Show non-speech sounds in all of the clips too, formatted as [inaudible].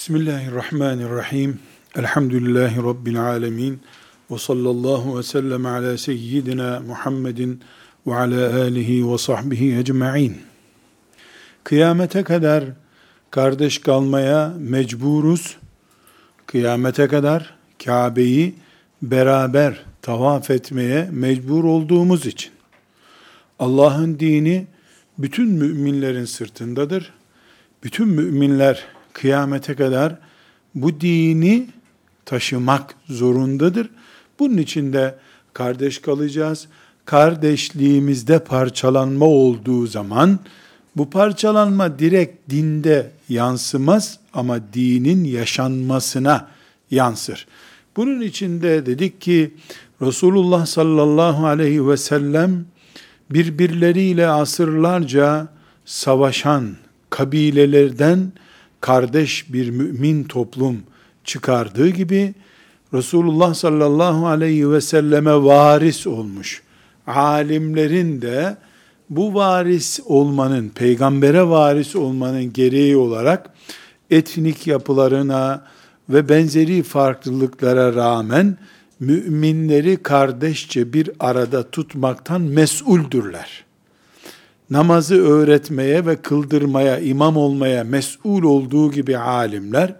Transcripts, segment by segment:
Bismillahirrahmanirrahim. Elhamdülillahi Rabbil alemin. Ve sallallahu ve sellem ala seyyidina Muhammedin ve ala alihi ve sahbihi ecma'in. Kıyamete kadar kardeş kalmaya mecburuz. Kıyamete kadar Kabe'yi beraber tavaf etmeye mecbur olduğumuz için. Allah'ın dini bütün müminlerin sırtındadır. Bütün müminler kıyamete kadar bu dini taşımak zorundadır. Bunun için de kardeş kalacağız. Kardeşliğimizde parçalanma olduğu zaman bu parçalanma direkt dinde yansımaz ama dinin yaşanmasına yansır. Bunun için de dedik ki Resulullah sallallahu aleyhi ve sellem birbirleriyle asırlarca savaşan kabilelerden kardeş bir mümin toplum çıkardığı gibi Resulullah sallallahu aleyhi ve selleme varis olmuş. Alimlerin de bu varis olmanın, peygambere varis olmanın gereği olarak etnik yapılarına ve benzeri farklılıklara rağmen müminleri kardeşçe bir arada tutmaktan mesuldürler namazı öğretmeye ve kıldırmaya, imam olmaya mesul olduğu gibi alimler,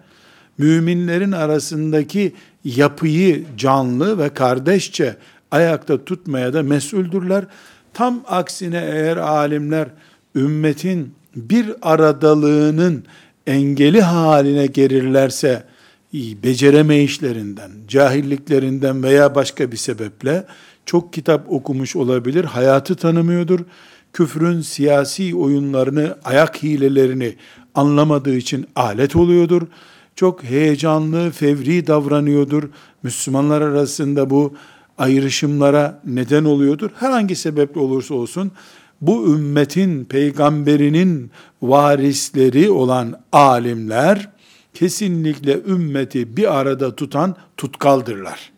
müminlerin arasındaki yapıyı canlı ve kardeşçe ayakta tutmaya da mesuldürler. Tam aksine eğer alimler ümmetin bir aradalığının engeli haline gelirlerse, beceremeyişlerinden, cahilliklerinden veya başka bir sebeple çok kitap okumuş olabilir, hayatı tanımıyordur, küfrün siyasi oyunlarını, ayak hilelerini anlamadığı için alet oluyordur. Çok heyecanlı, fevri davranıyordur. Müslümanlar arasında bu ayrışımlara neden oluyordur. Herhangi sebeple olursa olsun bu ümmetin peygamberinin varisleri olan alimler kesinlikle ümmeti bir arada tutan tutkaldırlar.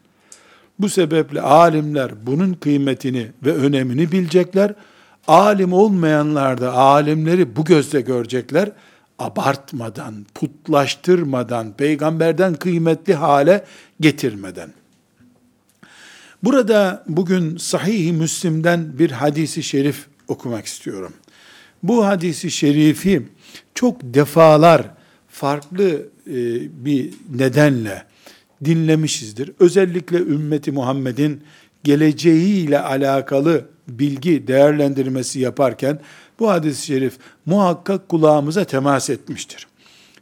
Bu sebeple alimler bunun kıymetini ve önemini bilecekler alim olmayanlar da alimleri bu gözle görecekler. Abartmadan, putlaştırmadan, peygamberden kıymetli hale getirmeden. Burada bugün Sahih-i Müslim'den bir hadisi şerif okumak istiyorum. Bu hadisi şerifi çok defalar farklı e, bir nedenle dinlemişizdir. Özellikle ümmeti Muhammed'in geleceğiyle alakalı bilgi değerlendirmesi yaparken bu hadis-i şerif muhakkak kulağımıza temas etmiştir.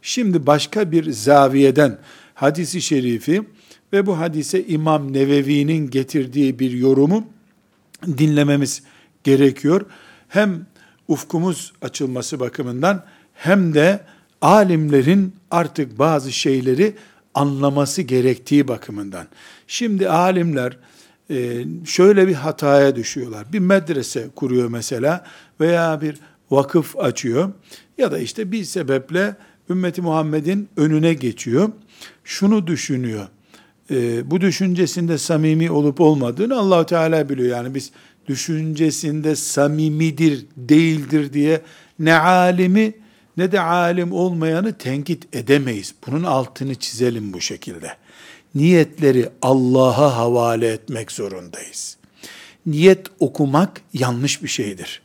Şimdi başka bir zaviyeden hadisi şerifi ve bu hadise İmam Nevevi'nin getirdiği bir yorumu dinlememiz gerekiyor. Hem ufkumuz açılması bakımından hem de alimlerin artık bazı şeyleri anlaması gerektiği bakımından. Şimdi alimler şöyle bir hataya düşüyorlar. Bir medrese kuruyor mesela veya bir vakıf açıyor ya da işte bir sebeple ümmeti Muhammed'in önüne geçiyor. Şunu düşünüyor. E, bu düşüncesinde samimi olup olmadığını allah Teala biliyor. Yani biz düşüncesinde samimidir, değildir diye ne alimi ne de alim olmayanı tenkit edemeyiz. Bunun altını çizelim bu şekilde niyetleri Allah'a havale etmek zorundayız. Niyet okumak yanlış bir şeydir.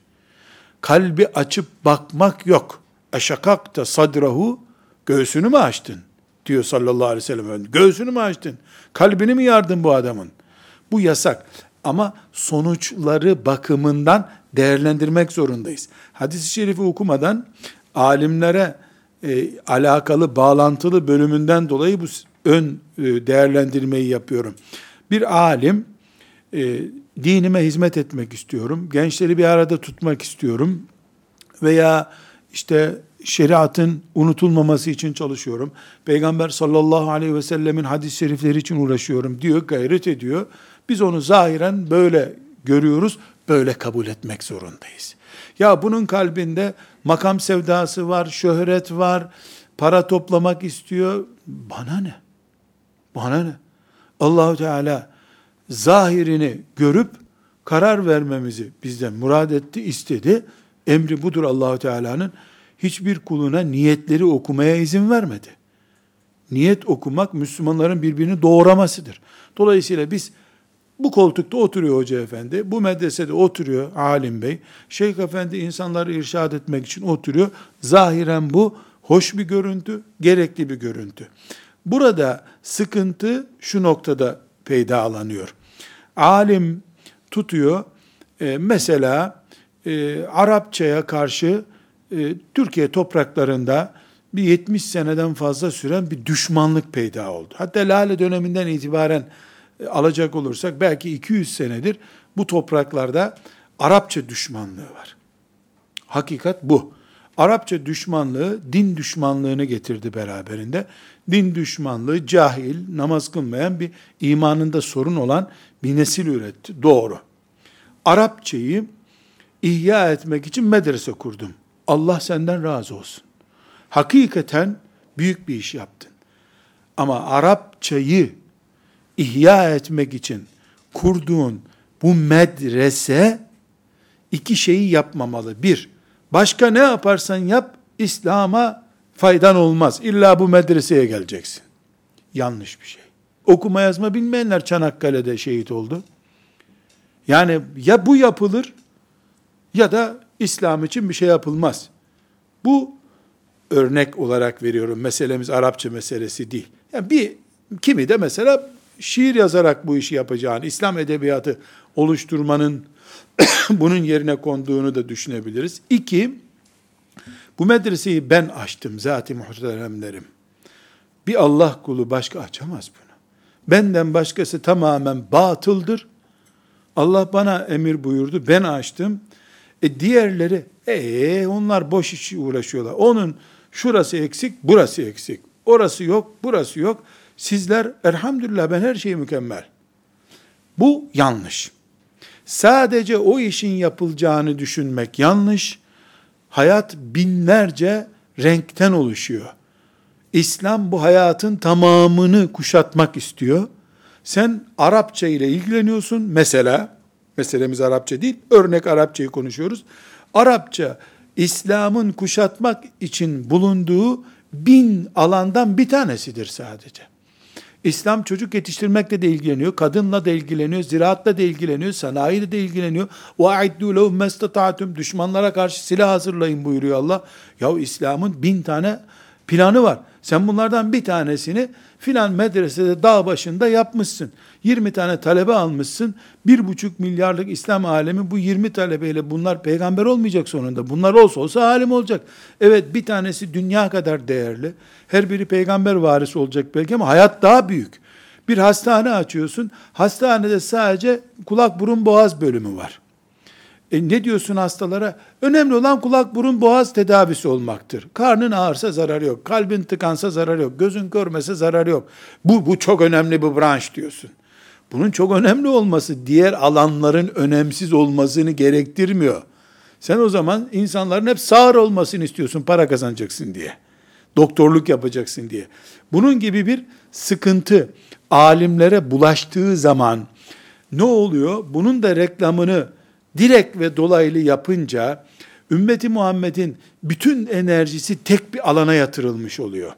Kalbi açıp bakmak yok. Eşakakta sadrahu göğsünü mü açtın? diyor sallallahu aleyhi ve sellem. Göğsünü mü açtın? Kalbini mi yardın bu adamın? Bu yasak. Ama sonuçları bakımından değerlendirmek zorundayız. Hadis-i şerifi okumadan alimlere e, alakalı, bağlantılı bölümünden dolayı bu ön e, değerlendirmeyi yapıyorum. Bir alim, e, dinime hizmet etmek istiyorum, gençleri bir arada tutmak istiyorum veya işte şeriatın unutulmaması için çalışıyorum. Peygamber sallallahu aleyhi ve sellemin hadis-i şerifleri için uğraşıyorum diyor, gayret ediyor. Biz onu zahiren böyle görüyoruz, böyle kabul etmek zorundayız. Ya bunun kalbinde makam sevdası var, şöhret var, para toplamak istiyor. Bana ne? Bana ne? Allahu Teala zahirini görüp karar vermemizi bizden murad etti, istedi. Emri budur Allahu Teala'nın. Hiçbir kuluna niyetleri okumaya izin vermedi. niyet okumak Müslümanların birbirini doğramasıdır. Dolayısıyla biz bu koltukta oturuyor hoca efendi, bu medresede oturuyor alim bey, şeyh efendi insanları irşad etmek için oturuyor. Zahiren bu hoş bir görüntü, gerekli bir görüntü. Burada sıkıntı şu noktada peydalanıyor. Alim tutuyor, e, mesela e, Arapçaya karşı e, Türkiye topraklarında bir 70 seneden fazla süren bir düşmanlık peyda oldu. Hatta Lale döneminden itibaren e, alacak olursak belki 200 senedir bu topraklarda Arapça düşmanlığı var. Hakikat bu. Arapça düşmanlığı din düşmanlığını getirdi beraberinde. Din düşmanlığı cahil, namaz kılmayan bir imanında sorun olan bir nesil üretti. Doğru. Arapçayı ihya etmek için medrese kurdum. Allah senden razı olsun. Hakikaten büyük bir iş yaptın. Ama Arapçayı ihya etmek için kurduğun bu medrese iki şeyi yapmamalı. Bir, başka ne yaparsan yap, İslam'a faydan olmaz. İlla bu medreseye geleceksin. Yanlış bir şey. Okuma yazma bilmeyenler Çanakkale'de şehit oldu. Yani ya bu yapılır ya da İslam için bir şey yapılmaz. Bu örnek olarak veriyorum. Meselemiz Arapça meselesi değil. Yani bir kimi de mesela şiir yazarak bu işi yapacağını, İslam edebiyatı oluşturmanın [coughs] bunun yerine konduğunu da düşünebiliriz. İki, bu medreseyi ben açtım zati muhteremlerim. Bir Allah kulu başka açamaz bunu. Benden başkası tamamen batıldır. Allah bana emir buyurdu, ben açtım. E diğerleri, ee onlar boş iş uğraşıyorlar. Onun şurası eksik, burası eksik. Orası yok, burası yok. Sizler elhamdülillah ben her şeyi mükemmel. Bu yanlış. Sadece o işin yapılacağını düşünmek yanlış. Hayat binlerce renkten oluşuyor. İslam bu hayatın tamamını kuşatmak istiyor. Sen Arapça ile ilgileniyorsun mesela, meselemiz Arapça değil, örnek Arapçayı konuşuyoruz. Arapça, İslam'ın kuşatmak için bulunduğu bin alandan bir tanesidir sadece. İslam çocuk yetiştirmekle de ilgileniyor, kadınla da ilgileniyor, ziraatla da ilgileniyor, sanayiyle de ilgileniyor. وَاَعِدُّوا لَهُمْ مَسْتَطَعْتُمْ Düşmanlara karşı silah hazırlayın buyuruyor Allah. Ya İslam'ın bin tane planı var. Sen bunlardan bir tanesini filan medresede dağ başında yapmışsın. 20 tane talebe almışsın. 1,5 milyarlık İslam alemi bu 20 talebeyle bunlar peygamber olmayacak sonunda. Bunlar olsa olsa alim olacak. Evet bir tanesi dünya kadar değerli. Her biri peygamber varisi olacak belki ama hayat daha büyük. Bir hastane açıyorsun. Hastanede sadece kulak burun boğaz bölümü var. E ne diyorsun hastalara? Önemli olan kulak burun boğaz tedavisi olmaktır. Karnın ağırsa zararı yok. Kalbin tıkansa zararı yok. Gözün görmese zararı yok. Bu, bu çok önemli bir branş diyorsun. Bunun çok önemli olması diğer alanların önemsiz olmasını gerektirmiyor. Sen o zaman insanların hep sağır olmasını istiyorsun para kazanacaksın diye. Doktorluk yapacaksın diye. Bunun gibi bir sıkıntı alimlere bulaştığı zaman ne oluyor? Bunun da reklamını direkt ve dolaylı yapınca ümmeti Muhammed'in bütün enerjisi tek bir alana yatırılmış oluyor.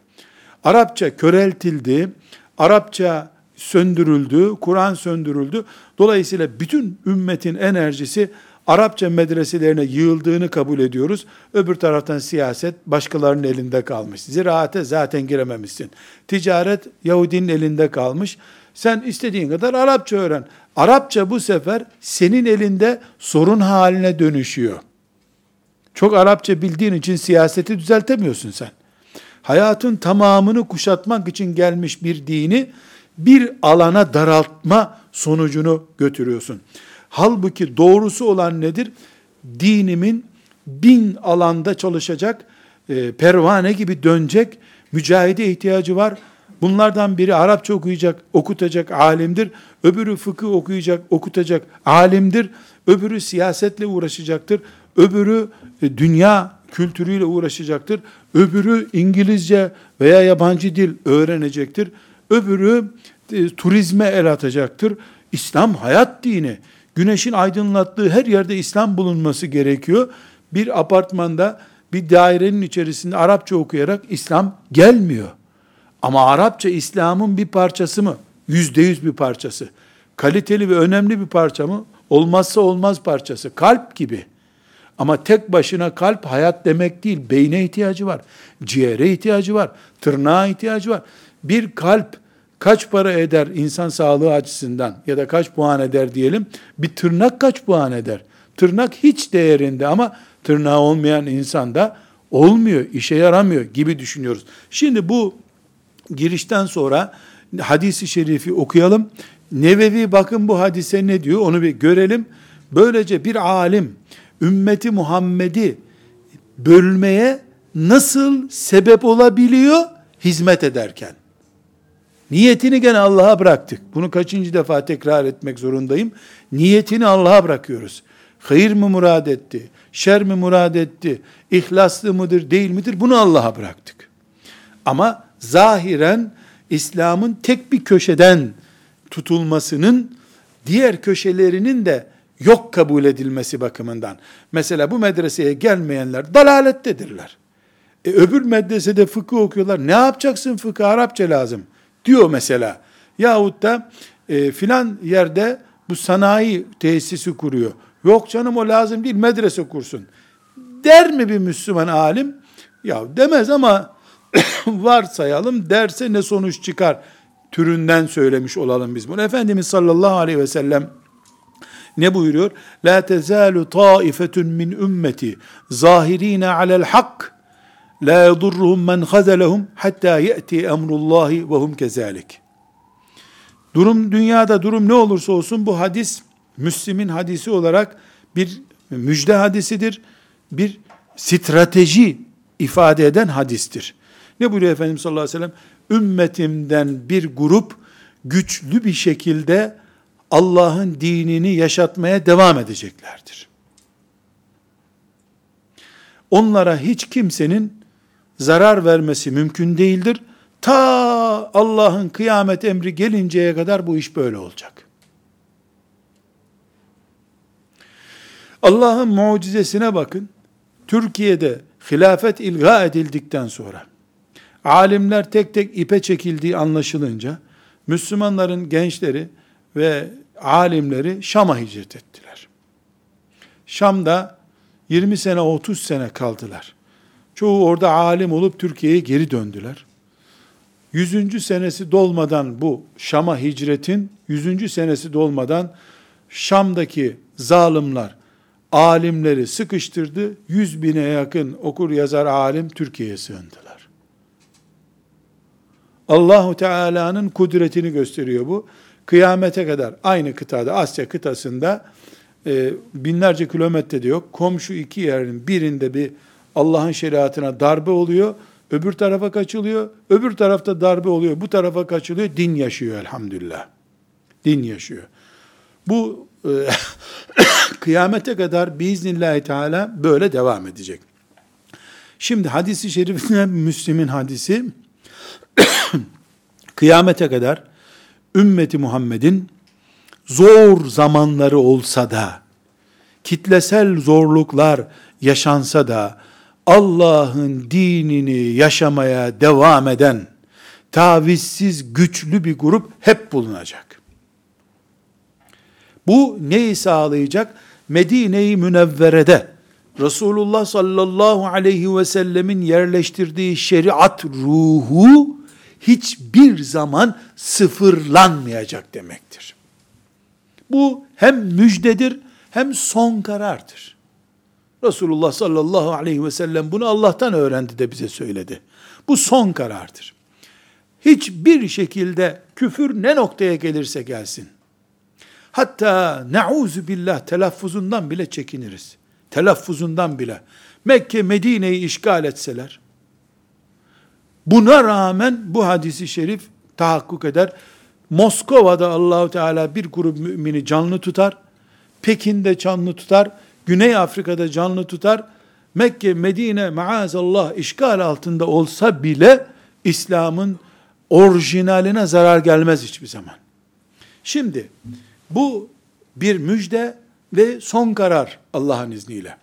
Arapça köreltildi, Arapça söndürüldü, Kur'an söndürüldü. Dolayısıyla bütün ümmetin enerjisi Arapça medreselerine yığıldığını kabul ediyoruz. Öbür taraftan siyaset başkalarının elinde kalmış. Ziraate zaten girememişsin. Ticaret Yahudinin elinde kalmış. Sen istediğin kadar Arapça öğren. Arapça bu sefer senin elinde sorun haline dönüşüyor. Çok Arapça bildiğin için siyaseti düzeltemiyorsun sen. Hayatın tamamını kuşatmak için gelmiş bir dini bir alana daraltma sonucunu götürüyorsun. Halbuki doğrusu olan nedir? Dinimin bin alanda çalışacak, e, pervane gibi dönecek, mücahide ihtiyacı var. Bunlardan biri Arapça okuyacak, okutacak alimdir. Öbürü fıkıh okuyacak, okutacak alimdir. Öbürü siyasetle uğraşacaktır. Öbürü e, dünya kültürüyle uğraşacaktır. Öbürü İngilizce veya yabancı dil öğrenecektir. Öbürü e, turizme el atacaktır. İslam hayat dini. Güneşin aydınlattığı her yerde İslam bulunması gerekiyor. Bir apartmanda, bir dairenin içerisinde Arapça okuyarak İslam gelmiyor. Ama Arapça İslam'ın bir parçası mı? Yüzde yüz bir parçası. Kaliteli ve önemli bir parça mı? Olmazsa olmaz parçası. Kalp gibi. Ama tek başına kalp hayat demek değil. Beyne ihtiyacı var. Ciğere ihtiyacı var. Tırnağa ihtiyacı var. Bir kalp kaç para eder insan sağlığı açısından ya da kaç puan eder diyelim. Bir tırnak kaç puan eder? Tırnak hiç değerinde ama tırnağı olmayan insanda olmuyor, işe yaramıyor gibi düşünüyoruz. Şimdi bu girişten sonra hadisi şerifi okuyalım. Nevevi bakın bu hadise ne diyor onu bir görelim. Böylece bir alim ümmeti Muhammed'i bölmeye nasıl sebep olabiliyor hizmet ederken? Niyetini gene Allah'a bıraktık. Bunu kaçıncı defa tekrar etmek zorundayım. Niyetini Allah'a bırakıyoruz. Hayır mı murad etti? Şer mi murad etti? İhlaslı mıdır, değil midir? Bunu Allah'a bıraktık. Ama zahiren İslam'ın tek bir köşeden tutulmasının diğer köşelerinin de yok kabul edilmesi bakımından. Mesela bu medreseye gelmeyenler dalalettedirler. E, öbür medresede fıkıh okuyorlar. Ne yapacaksın fıkıh? Arapça lazım. Diyor mesela. Yahut da e, filan yerde bu sanayi tesisi kuruyor. Yok canım o lazım değil medrese kursun. Der mi bir Müslüman alim? Ya demez ama [coughs] varsayalım derse ne sonuç çıkar türünden söylemiş olalım biz bunu. Efendimiz sallallahu aleyhi ve sellem ne buyuruyor? La tezalu taifetun min ümmeti zahirine alel hak la yadurruhum men hazelehum hatta ye'ti emrullahi ve hum kezalik. Durum dünyada durum ne olursa olsun bu hadis Müslim'in hadisi olarak bir müjde hadisidir. Bir strateji ifade eden hadistir. Ne buyuruyor Efendimiz sallallahu aleyhi ve sellem? Ümmetimden bir grup güçlü bir şekilde Allah'ın dinini yaşatmaya devam edeceklerdir. Onlara hiç kimsenin zarar vermesi mümkün değildir. Ta Allah'ın kıyamet emri gelinceye kadar bu iş böyle olacak. Allah'ın mucizesine bakın. Türkiye'de hilafet ilga edildikten sonra alimler tek tek ipe çekildiği anlaşılınca Müslümanların gençleri ve alimleri Şam'a hicret ettiler. Şam'da 20 sene 30 sene kaldılar. Çoğu orada alim olup Türkiye'ye geri döndüler. 100. senesi dolmadan bu Şam'a hicretin 100. senesi dolmadan Şam'daki zalimler alimleri sıkıştırdı. 100 bine yakın okur yazar alim Türkiye'ye sığındılar. Allahu Teala'nın kudretini gösteriyor bu. Kıyamete kadar aynı kıtada Asya kıtasında e, binlerce kilometrede yok. Komşu iki yerin birinde bir Allah'ın şeriatına darbe oluyor. Öbür tarafa kaçılıyor. Öbür tarafta darbe oluyor. Bu tarafa kaçılıyor. Din yaşıyor elhamdülillah. Din yaşıyor. Bu e, [coughs] kıyamete kadar biiznillahü teala böyle devam edecek. Şimdi hadisi şerifine Müslim'in hadisi [coughs] kıyamete kadar ümmeti Muhammed'in zor zamanları olsa da kitlesel zorluklar yaşansa da Allah'ın dinini yaşamaya devam eden tavizsiz güçlü bir grup hep bulunacak. Bu neyi sağlayacak? Medine-i Münevvere'de Resulullah sallallahu aleyhi ve sellemin yerleştirdiği şeriat ruhu hiçbir zaman sıfırlanmayacak demektir. Bu hem müjdedir hem son karardır. Resulullah sallallahu aleyhi ve sellem bunu Allah'tan öğrendi de bize söyledi. Bu son karardır. Hiçbir şekilde küfür ne noktaya gelirse gelsin. Hatta nauzu billah telaffuzundan bile çekiniriz. Telaffuzundan bile. Mekke Medine'yi işgal etseler, buna rağmen bu hadisi şerif tahakkuk eder. Moskova'da Allahu Teala bir grup mümini canlı tutar. Pekin'de canlı tutar. Güney Afrika'da canlı tutar. Mekke, Medine maazallah işgal altında olsa bile İslam'ın orijinaline zarar gelmez hiçbir zaman. Şimdi bu bir müjde ve son karar Allah'ın izniyle.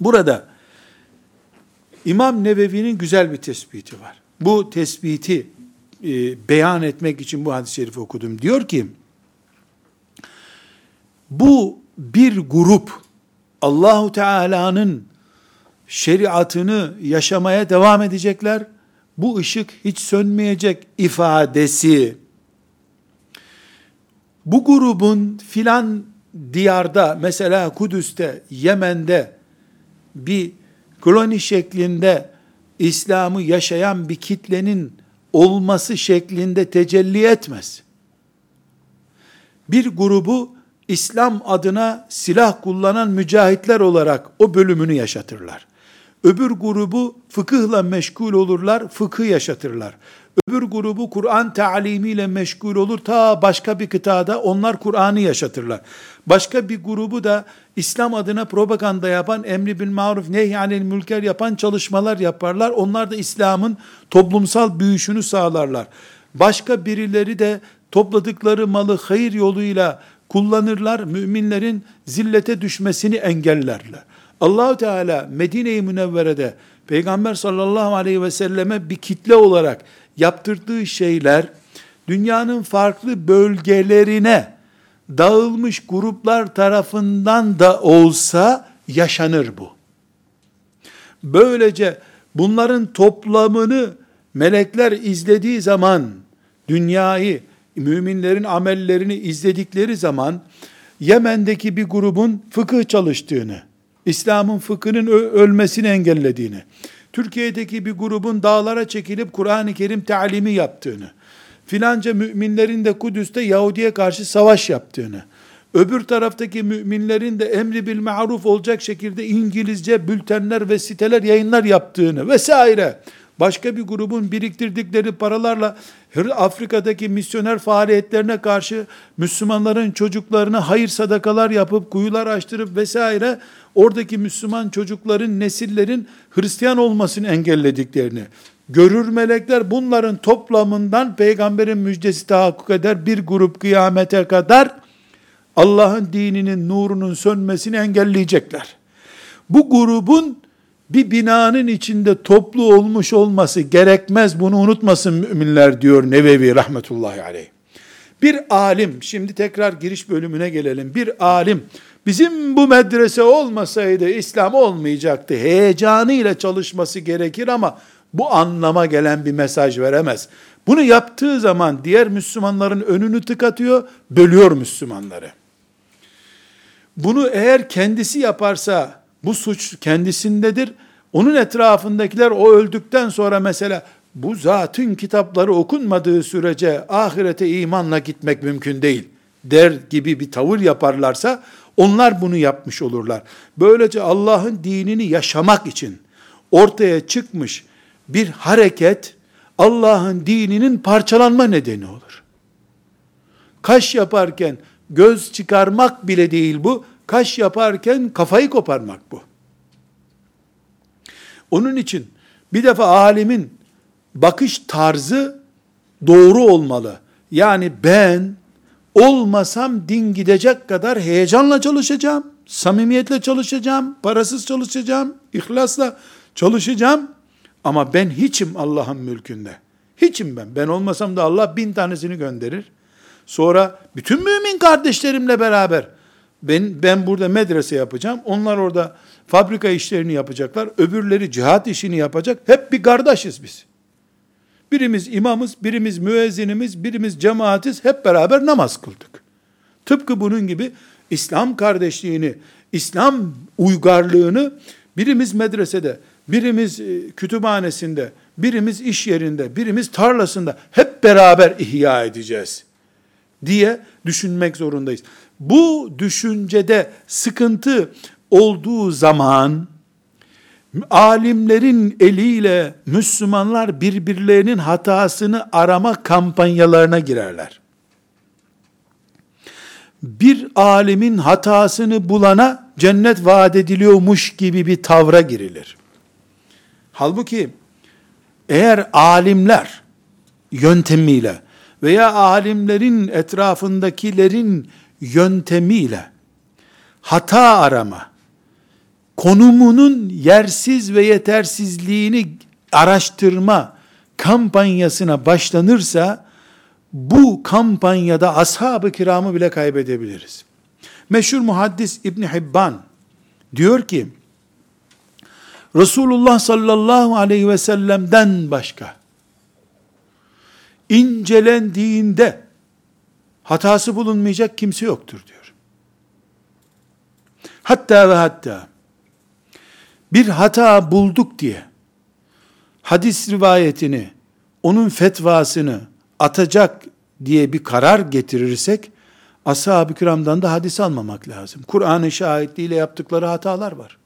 Burada İmam Nevevi'nin güzel bir tespiti var. Bu tespiti e, beyan etmek için bu hadis-i şerifi okudum. Diyor ki, bu bir grup Allahu Teala'nın şeriatını yaşamaya devam edecekler. Bu ışık hiç sönmeyecek ifadesi. Bu grubun filan diyarda mesela Kudüs'te, Yemen'de bir koloni şeklinde İslam'ı yaşayan bir kitlenin olması şeklinde tecelli etmez. Bir grubu İslam adına silah kullanan mücahitler olarak o bölümünü yaşatırlar. Öbür grubu fıkıhla meşgul olurlar, fıkıh yaşatırlar. Öbür grubu Kur'an talimiyle meşgul olur. Ta başka bir kıtada onlar Kur'an'ı yaşatırlar. Başka bir grubu da İslam adına propaganda yapan, emri bil maruf, nehyanil mülker yapan çalışmalar yaparlar. Onlar da İslam'ın toplumsal büyüşünü sağlarlar. Başka birileri de topladıkları malı hayır yoluyla kullanırlar. Müminlerin zillete düşmesini engellerler. Allahu Teala Medine-i Münevvere'de Peygamber sallallahu aleyhi ve selleme bir kitle olarak yaptırdığı şeyler dünyanın farklı bölgelerine dağılmış gruplar tarafından da olsa yaşanır bu. Böylece bunların toplamını melekler izlediği zaman dünyayı, müminlerin amellerini izledikleri zaman Yemen'deki bir grubun fıkıh çalıştığını, İslam'ın fıkhının ölmesini engellediğini, Türkiye'deki bir grubun dağlara çekilip Kur'an-ı Kerim talimi yaptığını, filanca müminlerin de Kudüs'te Yahudi'ye karşı savaş yaptığını, öbür taraftaki müminlerin de emri bil maruf olacak şekilde İngilizce bültenler ve siteler yayınlar yaptığını vesaire, başka bir grubun biriktirdikleri paralarla Afrika'daki misyoner faaliyetlerine karşı Müslümanların çocuklarına hayır sadakalar yapıp kuyular açtırıp vesaire oradaki Müslüman çocukların nesillerin Hristiyan olmasını engellediklerini görür melekler bunların toplamından peygamberin müjdesi tahakkuk eder bir grup kıyamete kadar Allah'ın dininin nurunun sönmesini engelleyecekler. Bu grubun bir binanın içinde toplu olmuş olması gerekmez bunu unutmasın müminler diyor Nevevi rahmetullahi aleyh. Bir alim, şimdi tekrar giriş bölümüne gelelim. Bir alim, bizim bu medrese olmasaydı İslam olmayacaktı. Heyecanıyla çalışması gerekir ama bu anlama gelen bir mesaj veremez. Bunu yaptığı zaman diğer Müslümanların önünü tıkatıyor, bölüyor Müslümanları. Bunu eğer kendisi yaparsa bu suç kendisindedir. Onun etrafındakiler o öldükten sonra mesela bu zatın kitapları okunmadığı sürece ahirete imanla gitmek mümkün değil der gibi bir tavır yaparlarsa onlar bunu yapmış olurlar. Böylece Allah'ın dinini yaşamak için ortaya çıkmış bir hareket Allah'ın dininin parçalanma nedeni olur. Kaş yaparken göz çıkarmak bile değil bu. Kaş yaparken kafayı koparmak bu. Onun için bir defa alimin bakış tarzı doğru olmalı. Yani ben olmasam din gidecek kadar heyecanla çalışacağım, samimiyetle çalışacağım, parasız çalışacağım, ihlasla çalışacağım. Ama ben hiçim Allah'ın mülkünde. Hiçim ben. Ben olmasam da Allah bin tanesini gönderir. Sonra bütün mümin kardeşlerimle beraber ben, ben burada medrese yapacağım. Onlar orada fabrika işlerini yapacaklar. Öbürleri cihat işini yapacak. Hep bir kardeşiz biz. Birimiz imamız, birimiz müezzinimiz, birimiz cemaatiz. Hep beraber namaz kıldık. Tıpkı bunun gibi İslam kardeşliğini, İslam uygarlığını birimiz medresede, birimiz e, kütüphanesinde, birimiz iş yerinde, birimiz tarlasında hep beraber ihya edeceğiz diye düşünmek zorundayız. Bu düşüncede sıkıntı olduğu zaman alimlerin eliyle Müslümanlar birbirlerinin hatasını arama kampanyalarına girerler. Bir alimin hatasını bulana cennet vaat ediliyormuş gibi bir tavra girilir. Halbuki eğer alimler yöntemiyle veya alimlerin etrafındakilerin yöntemiyle hata arama, konumunun yersiz ve yetersizliğini araştırma kampanyasına başlanırsa bu kampanyada ashab-ı kiramı bile kaybedebiliriz. Meşhur muhaddis İbn Hibban diyor ki Resulullah sallallahu aleyhi ve sellem'den başka incelendiğinde hatası bulunmayacak kimse yoktur diyor. Hatta ve hatta bir hata bulduk diye hadis rivayetini, onun fetvasını atacak diye bir karar getirirsek, ashab-ı kiramdan da hadis almamak lazım. Kur'an'ın şahitliğiyle yaptıkları hatalar var.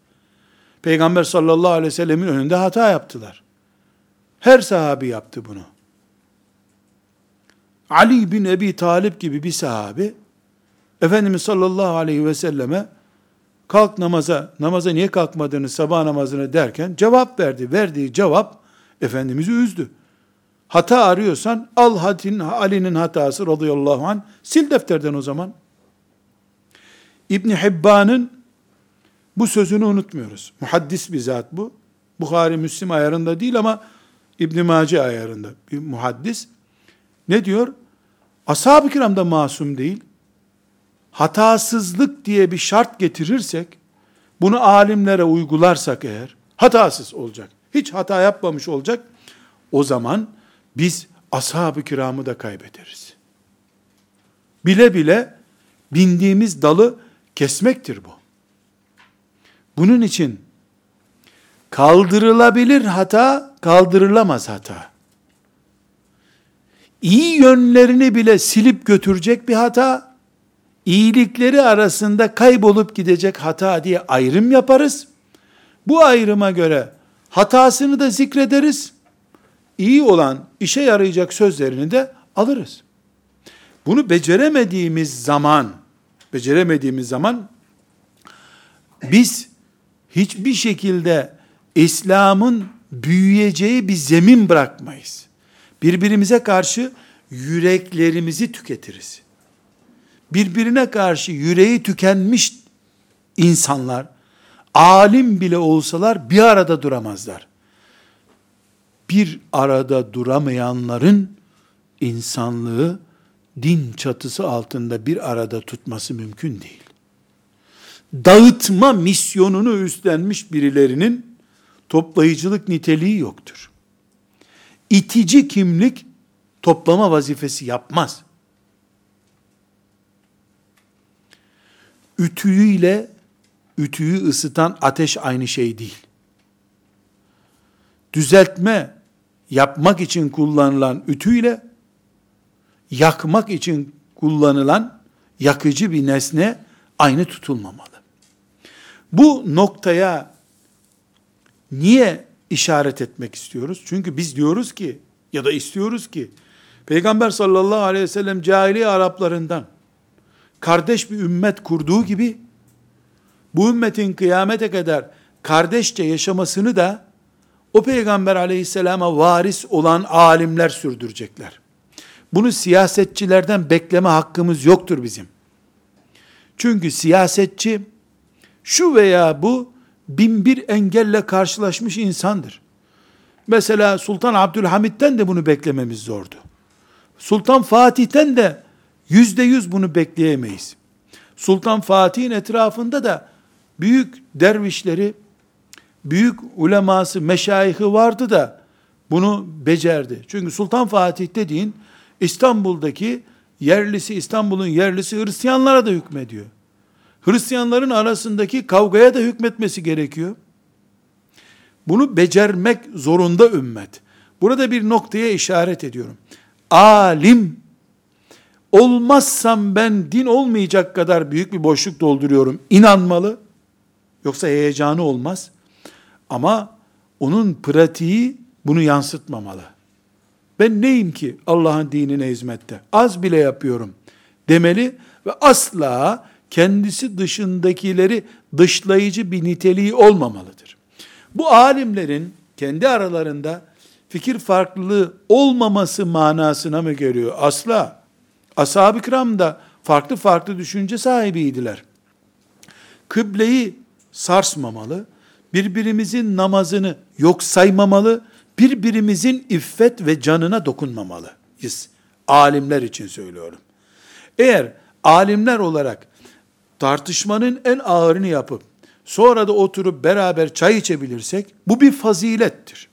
Peygamber sallallahu aleyhi ve sellemin önünde hata yaptılar. Her sahabi yaptı bunu. Ali bin Ebi Talip gibi bir sahabi, Efendimiz sallallahu aleyhi ve selleme kalk namaza, namaza niye kalkmadığını sabah namazına derken cevap verdi. Verdiği cevap Efendimiz'i üzdü. Hata arıyorsan al hadin, Ali'nin hatası radıyallahu anh sil defterden o zaman. İbni Hibban'ın bu sözünü unutmuyoruz. Muhaddis bir zat bu. Bukhari Müslim ayarında değil ama İbn Mace ayarında bir muhaddis. Ne diyor? Ashab-ı kiram da masum değil. Hatasızlık diye bir şart getirirsek, bunu alimlere uygularsak eğer, hatasız olacak. Hiç hata yapmamış olacak. O zaman biz ashab-ı kiramı da kaybederiz. Bile bile bindiğimiz dalı kesmektir bu. Bunun için kaldırılabilir hata, kaldırılamaz hata. İyi yönlerini bile silip götürecek bir hata, iyilikleri arasında kaybolup gidecek hata diye ayrım yaparız. Bu ayrıma göre hatasını da zikrederiz. İyi olan, işe yarayacak sözlerini de alırız. Bunu beceremediğimiz zaman, beceremediğimiz zaman biz hiçbir şekilde İslam'ın büyüyeceği bir zemin bırakmayız. Birbirimize karşı yüreklerimizi tüketiriz. Birbirine karşı yüreği tükenmiş insanlar, alim bile olsalar bir arada duramazlar. Bir arada duramayanların insanlığı din çatısı altında bir arada tutması mümkün değil dağıtma misyonunu üstlenmiş birilerinin toplayıcılık niteliği yoktur. İtici kimlik toplama vazifesi yapmaz. Ütüyüyle ütüyü ısıtan ateş aynı şey değil. Düzeltme yapmak için kullanılan ütüyle yakmak için kullanılan yakıcı bir nesne aynı tutulmamalı. Bu noktaya niye işaret etmek istiyoruz? Çünkü biz diyoruz ki ya da istiyoruz ki Peygamber sallallahu aleyhi ve sellem cahiliye Araplarından kardeş bir ümmet kurduğu gibi bu ümmetin kıyamete kadar kardeşçe yaşamasını da o peygamber aleyhisselama varis olan alimler sürdürecekler. Bunu siyasetçilerden bekleme hakkımız yoktur bizim. Çünkü siyasetçi şu veya bu bin bir engelle karşılaşmış insandır. Mesela Sultan Abdülhamid'den de bunu beklememiz zordu. Sultan Fatih'ten de yüzde yüz bunu bekleyemeyiz. Sultan Fatih'in etrafında da büyük dervişleri, büyük uleması, meşayihi vardı da bunu becerdi. Çünkü Sultan Fatih dediğin İstanbul'daki yerlisi, İstanbul'un yerlisi Hristiyanlara da hükmediyor. Hristiyanların arasındaki kavgaya da hükmetmesi gerekiyor. Bunu becermek zorunda ümmet. Burada bir noktaya işaret ediyorum. Alim olmazsam ben din olmayacak kadar büyük bir boşluk dolduruyorum. İnanmalı. Yoksa heyecanı olmaz. Ama onun pratiği bunu yansıtmamalı. Ben neyim ki Allah'ın dinine hizmette? Az bile yapıyorum demeli ve asla kendisi dışındakileri dışlayıcı bir niteliği olmamalıdır. Bu alimlerin kendi aralarında fikir farklılığı olmaması manasına mı geliyor? Asla. Ashab-ı kiram da farklı farklı düşünce sahibiydiler. Kıbleyi sarsmamalı, birbirimizin namazını yok saymamalı, birbirimizin iffet ve canına dokunmamalıyız. Alimler için söylüyorum. Eğer alimler olarak tartışmanın en ağırını yapıp sonra da oturup beraber çay içebilirsek bu bir fazilettir.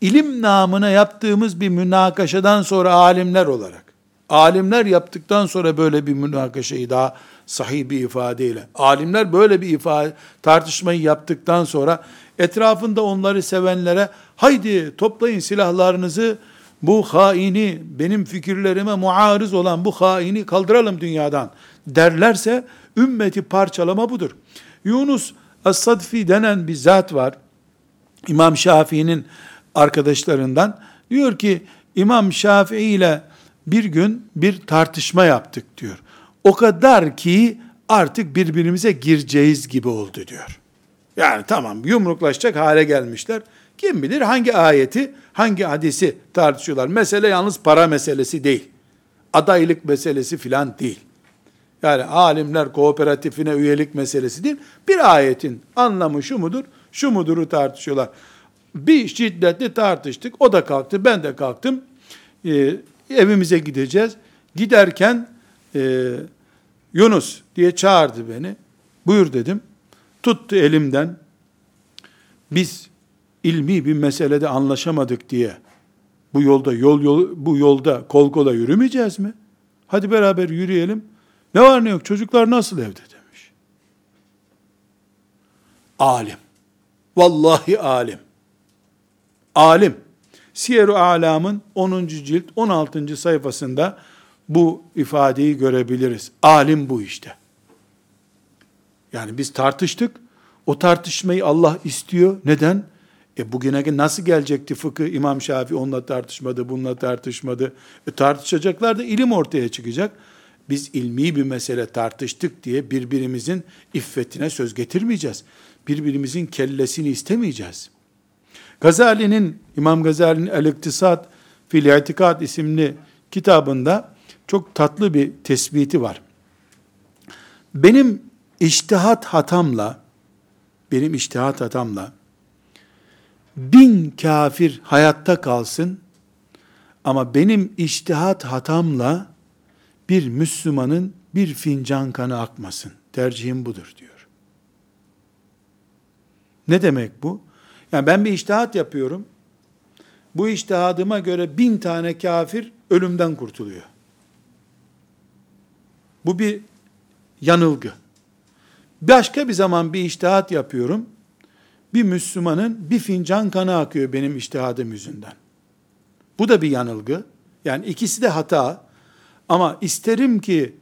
İlim namına yaptığımız bir münakaşadan sonra alimler olarak alimler yaptıktan sonra böyle bir münakaşayı daha sahih bir ifadeyle alimler böyle bir ifade tartışmayı yaptıktan sonra etrafında onları sevenlere haydi toplayın silahlarınızı bu haini benim fikirlerime muarız olan bu haini kaldıralım dünyadan derlerse ümmeti parçalama budur. Yunus As-Sadfi denen bir zat var. İmam Şafii'nin arkadaşlarından. Diyor ki İmam Şafii ile bir gün bir tartışma yaptık diyor. O kadar ki artık birbirimize gireceğiz gibi oldu diyor. Yani tamam yumruklaşacak hale gelmişler. Kim bilir hangi ayeti, hangi hadisi tartışıyorlar. Mesele yalnız para meselesi değil. Adaylık meselesi filan değil. Yani alimler kooperatifine üyelik meselesi değil. Bir ayetin anlamı şu mudur, şu muduru tartışıyorlar. Bir şiddetli tartıştık. O da kalktı, ben de kalktım. Ee, evimize gideceğiz. Giderken e, Yunus diye çağırdı beni. Buyur dedim. Tuttu elimden. Biz ilmi bir meselede anlaşamadık diye bu yolda yol, yol bu yolda kol kola yürümeyeceğiz mi? Hadi beraber yürüyelim. Ne var ne yok çocuklar nasıl evde demiş. Alim. Vallahi alim. Alim. Siyer-i Alam'ın 10. cilt 16. sayfasında bu ifadeyi görebiliriz. Alim bu işte. Yani biz tartıştık. O tartışmayı Allah istiyor. Neden? E bugüne nasıl gelecekti fıkıh? İmam Şafii onunla tartışmadı, bununla tartışmadı. E tartışacaklar da ilim ortaya çıkacak. Biz ilmi bir mesele tartıştık diye birbirimizin iffetine söz getirmeyeceğiz. Birbirimizin kellesini istemeyeceğiz. Gazali'nin, İmam Gazali'nin El-İktisat fil İtikad isimli kitabında çok tatlı bir tespiti var. Benim iştihat hatamla, benim iştihat hatamla, bin kafir hayatta kalsın, ama benim iştihat hatamla, bir Müslümanın bir fincan kanı akmasın. Tercihim budur diyor. Ne demek bu? Yani ben bir iştihat yapıyorum. Bu iştihadıma göre bin tane kafir ölümden kurtuluyor. Bu bir yanılgı. Başka bir zaman bir iştihat yapıyorum. Bir Müslümanın bir fincan kanı akıyor benim iştihadım yüzünden. Bu da bir yanılgı. Yani ikisi de hata. Ama isterim ki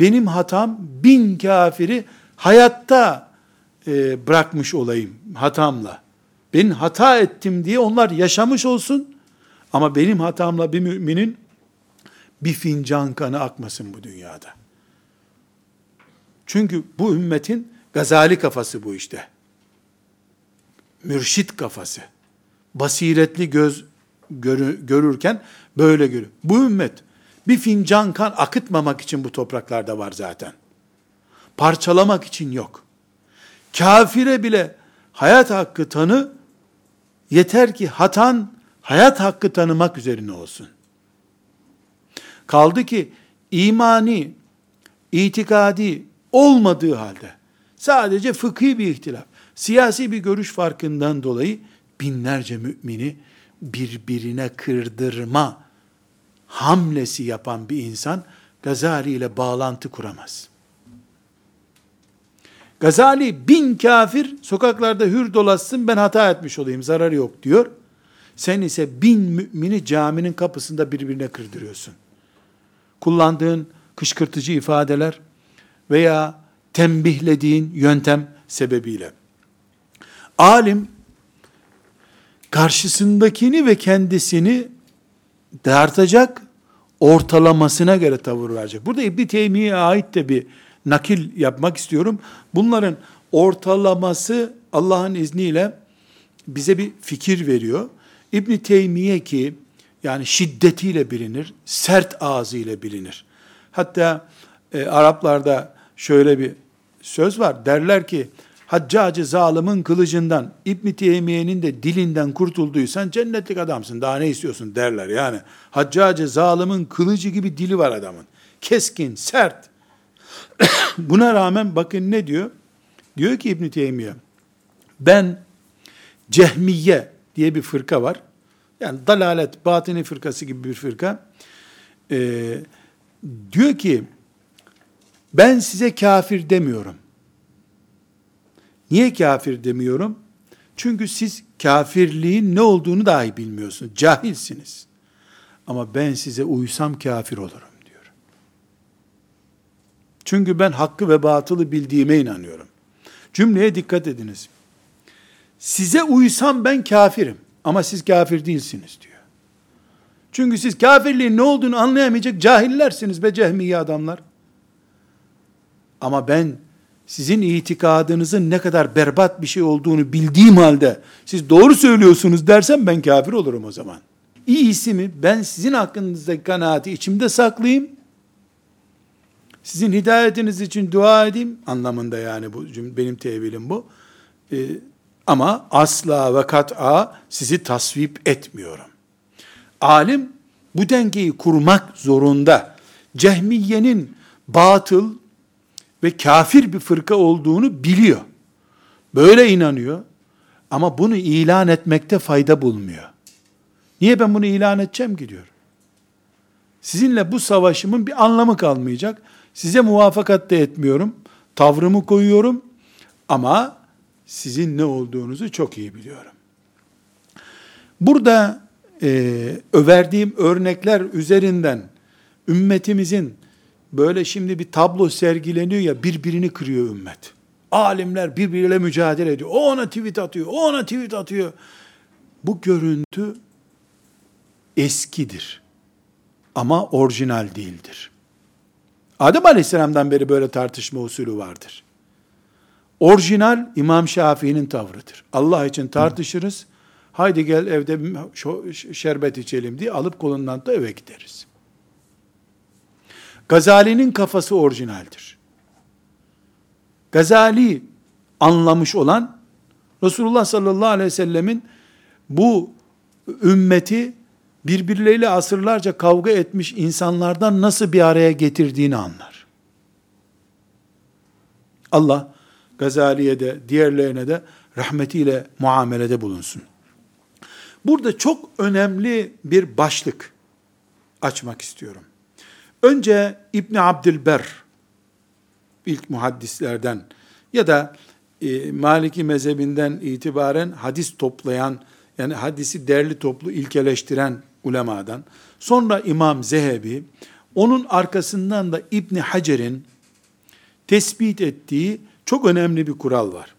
benim hatam bin kafiri hayatta e, bırakmış olayım hatamla. Ben hata ettim diye onlar yaşamış olsun. Ama benim hatamla bir müminin bir fincan kanı akmasın bu dünyada. Çünkü bu ümmetin gazali kafası bu işte. Mürşit kafası. Basiretli göz görü, görürken böyle görür. Bu ümmet bir fincan kan akıtmamak için bu topraklarda var zaten. Parçalamak için yok. Kafire bile hayat hakkı tanı, yeter ki hatan hayat hakkı tanımak üzerine olsun. Kaldı ki imani, itikadi olmadığı halde sadece fıkhi bir ihtilaf, siyasi bir görüş farkından dolayı binlerce mümini birbirine kırdırma hamlesi yapan bir insan Gazali ile bağlantı kuramaz. Gazali bin kafir sokaklarda hür dolaşsın ben hata etmiş olayım zararı yok diyor. Sen ise bin mümini caminin kapısında birbirine kırdırıyorsun. Kullandığın kışkırtıcı ifadeler veya tembihlediğin yöntem sebebiyle. Alim karşısındakini ve kendisini dartacak, ortalamasına göre tavır verecek. Burada İbn Teymiye'ye ait de bir nakil yapmak istiyorum. Bunların ortalaması Allah'ın izniyle bize bir fikir veriyor. İbn Teymiye ki yani şiddetiyle bilinir, sert ağzıyla bilinir. Hatta e, Araplarda şöyle bir söz var. Derler ki Haccacı zalimin kılıcından, İbn Teymiye'nin de dilinden kurtulduysan cennetlik adamsın. Daha ne istiyorsun derler yani. Haccacı zalimin kılıcı gibi dili var adamın. Keskin, sert. [coughs] Buna rağmen bakın ne diyor? Diyor ki İbn Teymiye, ben Cehmiye diye bir fırka var. Yani dalalet, batini fırkası gibi bir fırka. Ee, diyor ki, ben size kafir demiyorum. Niye kafir demiyorum? Çünkü siz kafirliğin ne olduğunu dahi bilmiyorsunuz. Cahilsiniz. Ama ben size uysam kafir olurum diyor. Çünkü ben hakkı ve batılı bildiğime inanıyorum. Cümleye dikkat ediniz. Size uysam ben kafirim ama siz kafir değilsiniz diyor. Çünkü siz kafirliğin ne olduğunu anlayamayacak cahillersiniz be cehmiye adamlar. Ama ben sizin itikadınızın ne kadar berbat bir şey olduğunu bildiğim halde siz doğru söylüyorsunuz dersem ben kafir olurum o zaman. İyisi mi ben sizin hakkınızdaki kanaati içimde saklayayım. Sizin hidayetiniz için dua edeyim anlamında yani bu benim tevilim bu. Ee, ama asla ve kat'a sizi tasvip etmiyorum. Alim bu dengeyi kurmak zorunda. Cehmiye'nin batıl ve kafir bir fırka olduğunu biliyor. Böyle inanıyor. Ama bunu ilan etmekte fayda bulmuyor. Niye ben bunu ilan edeceğim ki diyor. Sizinle bu savaşımın bir anlamı kalmayacak. Size muvafakat da etmiyorum. Tavrımı koyuyorum. Ama sizin ne olduğunuzu çok iyi biliyorum. Burada e, överdiğim örnekler üzerinden ümmetimizin böyle şimdi bir tablo sergileniyor ya birbirini kırıyor ümmet. Alimler birbiriyle mücadele ediyor. O ona tweet atıyor, o ona tweet atıyor. Bu görüntü eskidir. Ama orijinal değildir. Adem Aleyhisselam'dan beri böyle tartışma usulü vardır. Orijinal İmam Şafii'nin tavrıdır. Allah için tartışırız. Haydi gel evde şerbet içelim diye alıp kolundan da eve gideriz. Gazali'nin kafası orijinaldir. Gazali anlamış olan Resulullah sallallahu aleyhi ve sellemin bu ümmeti birbirleriyle asırlarca kavga etmiş insanlardan nasıl bir araya getirdiğini anlar. Allah Gazali'ye de diğerlerine de rahmetiyle muamelede bulunsun. Burada çok önemli bir başlık açmak istiyorum. Önce İbn Abdülber ilk muhaddislerden ya da e, Maliki mezhebinden itibaren hadis toplayan yani hadisi derli toplu ilkeleştiren ulemadan sonra İmam Zehebi onun arkasından da İbn Hacer'in tespit ettiği çok önemli bir kural var.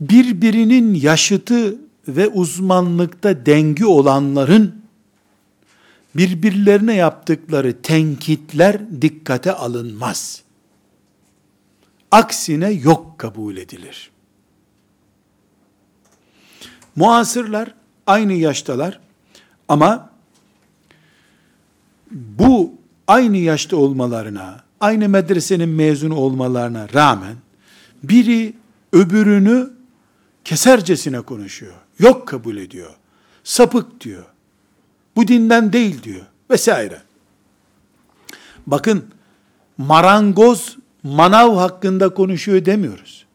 Birbirinin yaşıtı ve uzmanlıkta dengi olanların birbirlerine yaptıkları tenkitler dikkate alınmaz. Aksine yok kabul edilir. Muasırlar aynı yaştalar ama bu aynı yaşta olmalarına, aynı medresenin mezunu olmalarına rağmen biri öbürünü kesercesine konuşuyor. Yok kabul ediyor. Sapık diyor. Bu dinden değil diyor. Vesaire. Bakın marangoz manav hakkında konuşuyor demiyoruz.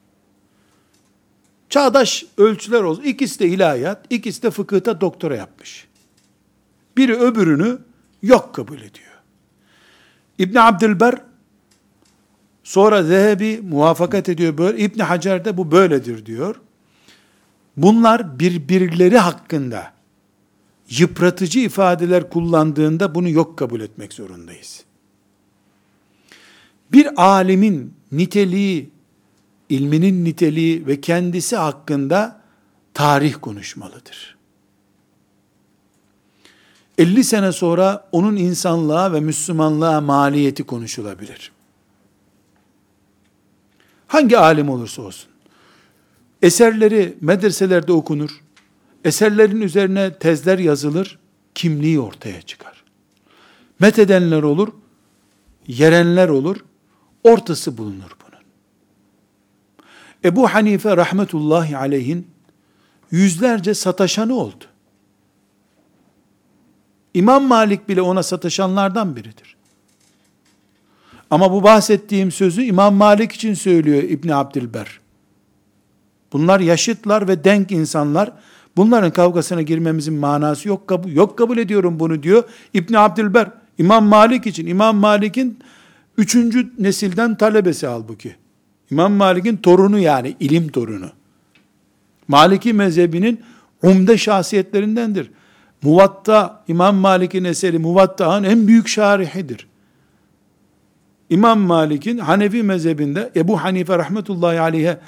Çağdaş ölçüler olsun. İkisi de ilahiyat, ikisi de fıkıhta doktora yapmış. Biri öbürünü yok kabul ediyor. İbn Abdülber sonra Zehebi muvafakat ediyor böyle. İbn Hacer de bu böyledir diyor. Bunlar birbirleri hakkında yıpratıcı ifadeler kullandığında bunu yok kabul etmek zorundayız. Bir alimin niteliği, ilminin niteliği ve kendisi hakkında tarih konuşmalıdır. 50 sene sonra onun insanlığa ve Müslümanlığa maliyeti konuşulabilir. Hangi alim olursa olsun. Eserleri medreselerde okunur, Eserlerin üzerine tezler yazılır, kimliği ortaya çıkar. Methedenler olur, yerenler olur, ortası bulunur bunun. Ebu Hanife rahmetullahi aleyhin yüzlerce sataşanı oldu. İmam Malik bile ona sataşanlardan biridir. Ama bu bahsettiğim sözü İmam Malik için söylüyor İbni Abdilber. Bunlar yaşıtlar ve denk insanlar. Bunların kavgasına girmemizin manası yok kabul, yok kabul ediyorum bunu diyor İbn Abdülber. İmam Malik için. İmam Malik'in üçüncü nesilden talebesi halbuki. İmam Malik'in torunu yani ilim torunu. Maliki mezhebinin umde şahsiyetlerindendir. Muvatta, İmam Malik'in eseri Muvatta'nın en büyük şarihidir. İmam Malik'in Hanefi mezhebinde Ebu Hanife rahmetullahi aleyhe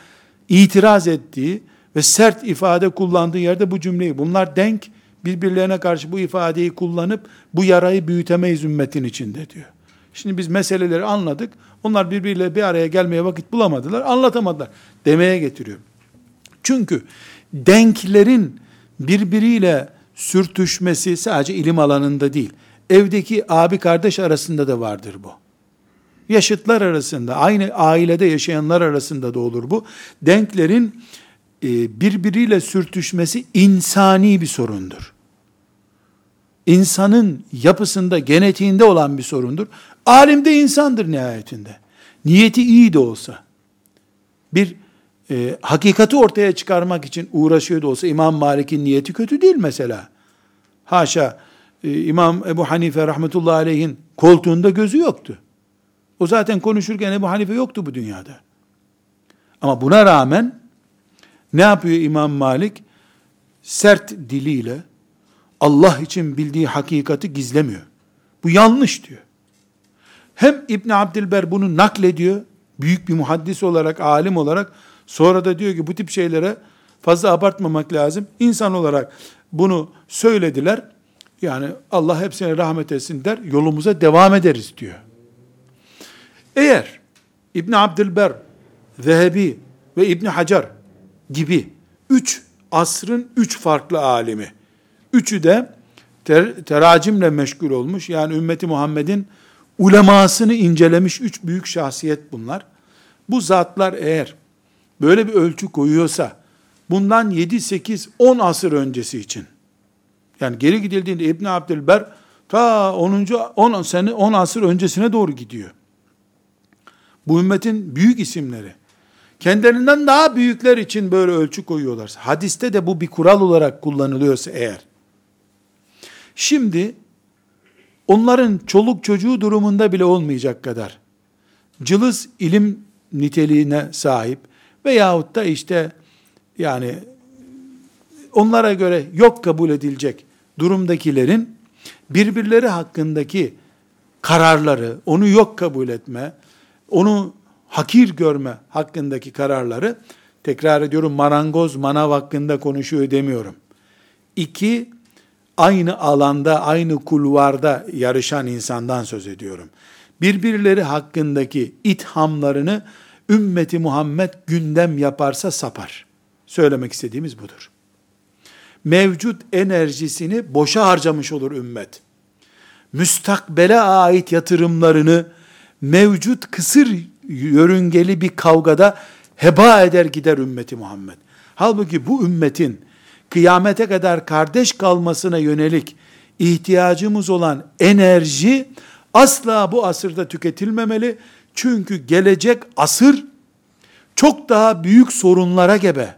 itiraz ettiği ve sert ifade kullandığı yerde bu cümleyi, bunlar denk, birbirlerine karşı bu ifadeyi kullanıp bu yarayı büyütemeyiz ümmetin içinde diyor. Şimdi biz meseleleri anladık. Onlar birbiriyle bir araya gelmeye vakit bulamadılar, anlatamadılar demeye getiriyor. Çünkü denklerin birbiriyle sürtüşmesi sadece ilim alanında değil, evdeki abi kardeş arasında da vardır bu. Yaşıtlar arasında, aynı ailede yaşayanlar arasında da olur bu. Denklerin birbiriyle sürtüşmesi insani bir sorundur. İnsanın yapısında, genetiğinde olan bir sorundur. Alim de insandır nihayetinde. Niyeti iyi de olsa, bir e, hakikati ortaya çıkarmak için uğraşıyor da olsa İmam Malik'in niyeti kötü değil mesela. Haşa e, İmam Ebu Hanife rahmetullahi aleyhin koltuğunda gözü yoktu. O zaten konuşurken Ebu Hanife yoktu bu dünyada. Ama buna rağmen ne yapıyor İmam Malik? Sert diliyle Allah için bildiği hakikati gizlemiyor. Bu yanlış diyor. Hem İbn Abdilber bunu naklediyor, büyük bir muhaddis olarak, alim olarak, sonra da diyor ki bu tip şeylere fazla abartmamak lazım. İnsan olarak bunu söylediler. Yani Allah hepsine rahmet etsin der, yolumuza devam ederiz diyor. Eğer İbn Abdülber, Zehebi ve İbn Hacer gibi üç asrın üç farklı alimi, üçü de ter, teracimle meşgul olmuş, yani ümmeti Muhammed'in ulemasını incelemiş üç büyük şahsiyet bunlar. Bu zatlar eğer böyle bir ölçü koyuyorsa, bundan 7, 8, 10 asır öncesi için, yani geri gidildiğinde İbn Abdülber ta 10. 10 sene 10 asır öncesine doğru gidiyor. Bu ümmetin büyük isimleri. Kendilerinden daha büyükler için böyle ölçü koyuyorlarsa, hadiste de bu bir kural olarak kullanılıyorsa eğer, şimdi onların çoluk çocuğu durumunda bile olmayacak kadar cılız ilim niteliğine sahip veyahut da işte yani onlara göre yok kabul edilecek durumdakilerin birbirleri hakkındaki kararları, onu yok kabul etme, onu hakir görme hakkındaki kararları, tekrar ediyorum marangoz manav hakkında konuşuyor demiyorum. İki, aynı alanda, aynı kulvarda yarışan insandan söz ediyorum. Birbirleri hakkındaki ithamlarını ümmeti Muhammed gündem yaparsa sapar. Söylemek istediğimiz budur. Mevcut enerjisini boşa harcamış olur ümmet. Müstakbele ait yatırımlarını mevcut kısır yörüngeli bir kavgada heba eder gider ümmeti Muhammed. Halbuki bu ümmetin kıyamete kadar kardeş kalmasına yönelik ihtiyacımız olan enerji asla bu asırda tüketilmemeli. Çünkü gelecek asır çok daha büyük sorunlara gebe.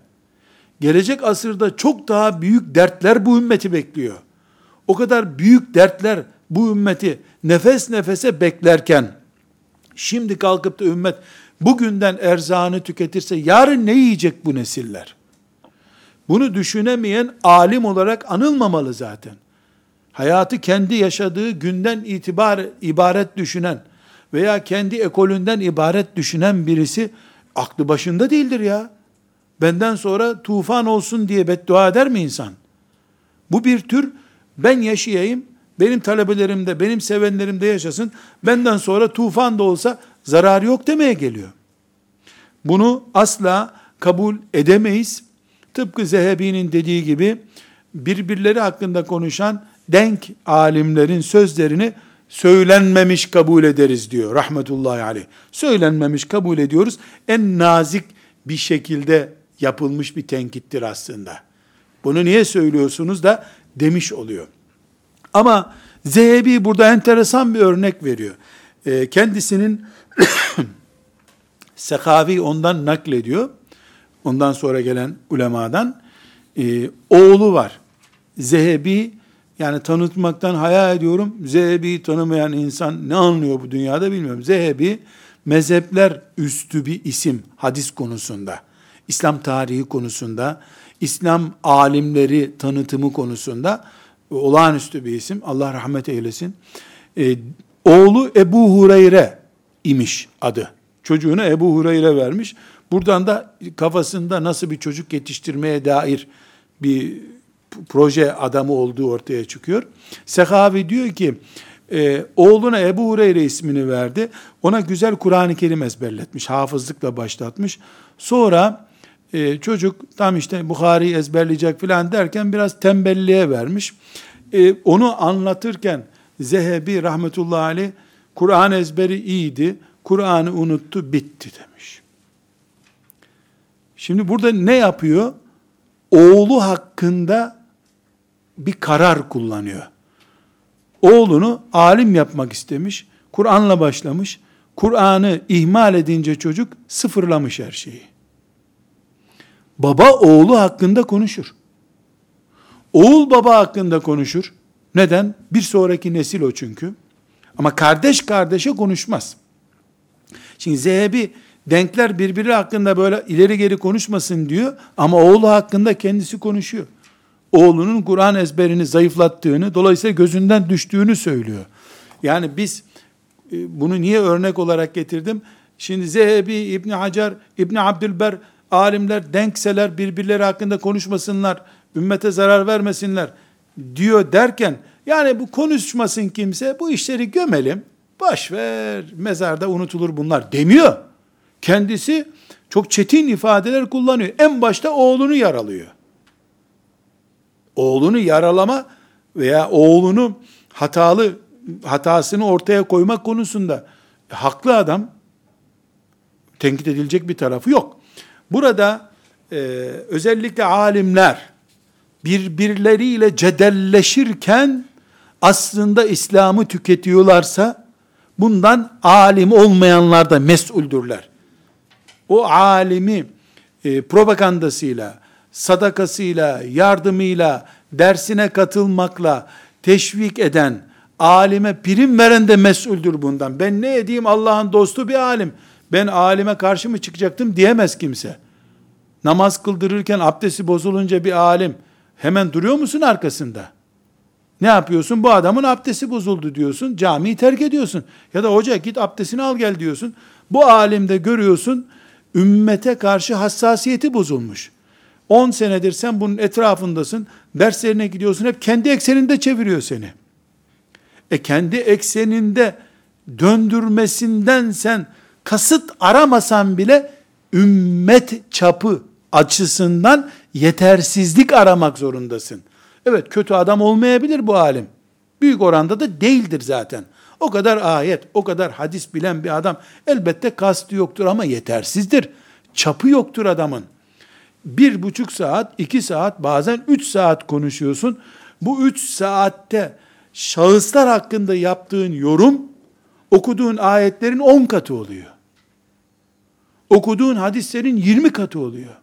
Gelecek asırda çok daha büyük dertler bu ümmeti bekliyor. O kadar büyük dertler bu ümmeti nefes nefese beklerken Şimdi kalkıp da ümmet bugünden erzağını tüketirse yarın ne yiyecek bu nesiller? Bunu düşünemeyen alim olarak anılmamalı zaten. Hayatı kendi yaşadığı günden itibar ibaret düşünen veya kendi ekolünden ibaret düşünen birisi aklı başında değildir ya. Benden sonra tufan olsun diye beddua eder mi insan? Bu bir tür ben yaşayayım, benim talebelerim de, benim sevenlerim de yaşasın. Benden sonra tufan da olsa zarar yok demeye geliyor. Bunu asla kabul edemeyiz. Tıpkı Zehebi'nin dediği gibi birbirleri hakkında konuşan denk alimlerin sözlerini söylenmemiş kabul ederiz diyor rahmetullahi aleyh. Söylenmemiş kabul ediyoruz. En nazik bir şekilde yapılmış bir tenkittir aslında. Bunu niye söylüyorsunuz da demiş oluyor. Ama Zehebi burada enteresan bir örnek veriyor. E, kendisinin [coughs] Sekavi ondan naklediyor. Ondan sonra gelen ulemadan. E, oğlu var. Zehebi yani tanıtmaktan hayal ediyorum. Zehebi tanımayan insan ne anlıyor bu dünyada bilmiyorum. Zehebi mezhepler üstü bir isim hadis konusunda. İslam tarihi konusunda, İslam alimleri tanıtımı konusunda olağanüstü bir isim. Allah rahmet eylesin. Ee, oğlu Ebu Hureyre imiş adı. Çocuğuna Ebu Hureyre vermiş. Buradan da kafasında nasıl bir çocuk yetiştirmeye dair bir proje adamı olduğu ortaya çıkıyor. Sehavi diyor ki, e, oğluna Ebu Hureyre ismini verdi. Ona güzel Kur'an-ı Kerim ezberletmiş, hafızlıkla başlatmış. Sonra e, çocuk tam işte Bukhari ezberleyecek filan derken biraz tembelliğe vermiş. E, onu anlatırken Zehebi rahmetullahi aleyh Kur'an ezberi iyiydi. Kur'an'ı unuttu, bitti demiş. Şimdi burada ne yapıyor? Oğlu hakkında bir karar kullanıyor. Oğlunu alim yapmak istemiş. Kur'an'la başlamış. Kur'an'ı ihmal edince çocuk sıfırlamış her şeyi. Baba oğlu hakkında konuşur. Oğul baba hakkında konuşur. Neden? Bir sonraki nesil o çünkü. Ama kardeş kardeşe konuşmaz. Şimdi Zehebi denkler birbiri hakkında böyle ileri geri konuşmasın diyor ama oğlu hakkında kendisi konuşuyor. Oğlunun Kur'an ezberini zayıflattığını, dolayısıyla gözünden düştüğünü söylüyor. Yani biz e, bunu niye örnek olarak getirdim? Şimdi Zehebi, İbn Hacer, İbn Abdülber alimler denkseler birbirleri hakkında konuşmasınlar, ümmete zarar vermesinler diyor derken yani bu konuşmasın kimse bu işleri gömelim. Boş ver mezarda unutulur bunlar demiyor. Kendisi çok çetin ifadeler kullanıyor. En başta oğlunu yaralıyor. Oğlunu yaralama veya oğlunu hatalı hatasını ortaya koymak konusunda haklı adam tenkit edilecek bir tarafı yok. Burada e, özellikle alimler birbirleriyle cedelleşirken aslında İslam'ı tüketiyorlarsa bundan alim olmayanlar da mesuldürler. O alimi e, propagandasıyla, sadakasıyla, yardımıyla, dersine katılmakla teşvik eden, alime prim veren de mesuldür bundan. Ben ne edeyim Allah'ın dostu bir alim. Ben alime karşı mı çıkacaktım diyemez kimse. Namaz kıldırırken abdesti bozulunca bir alim hemen duruyor musun arkasında? Ne yapıyorsun? Bu adamın abdesti bozuldu diyorsun. Camiyi terk ediyorsun. Ya da hoca git abdestini al gel diyorsun. Bu alimde görüyorsun ümmete karşı hassasiyeti bozulmuş. 10 senedir sen bunun etrafındasın. Derslerine gidiyorsun. Hep kendi ekseninde çeviriyor seni. E kendi ekseninde döndürmesinden sen kasıt aramasan bile ümmet çapı açısından yetersizlik aramak zorundasın. Evet kötü adam olmayabilir bu alim. Büyük oranda da değildir zaten. O kadar ayet, o kadar hadis bilen bir adam elbette kastı yoktur ama yetersizdir. Çapı yoktur adamın. Bir buçuk saat, iki saat, bazen üç saat konuşuyorsun. Bu üç saatte şahıslar hakkında yaptığın yorum, okuduğun ayetlerin on katı oluyor. Okuduğun hadislerin yirmi katı oluyor.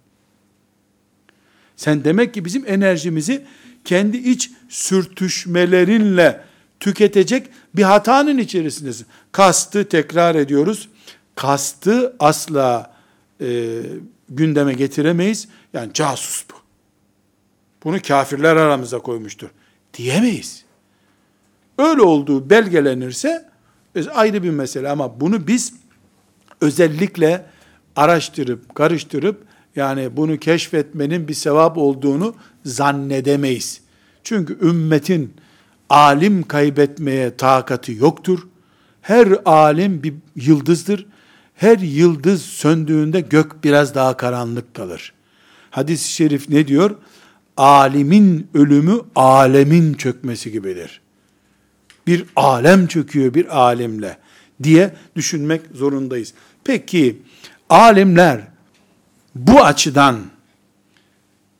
Sen demek ki bizim enerjimizi kendi iç sürtüşmelerinle tüketecek bir hatanın içerisindesin. Kastı tekrar ediyoruz. Kastı asla e, gündeme getiremeyiz. Yani casus bu. Bunu kafirler aramıza koymuştur. Diyemeyiz. Öyle olduğu belgelenirse ayrı bir mesele ama bunu biz özellikle araştırıp, karıştırıp yani bunu keşfetmenin bir sevap olduğunu zannedemeyiz. Çünkü ümmetin alim kaybetmeye takati yoktur. Her alim bir yıldızdır. Her yıldız söndüğünde gök biraz daha karanlık kalır. Hadis-i şerif ne diyor? Alimin ölümü alemin çökmesi gibidir. Bir alem çöküyor bir alimle diye düşünmek zorundayız. Peki alimler bu açıdan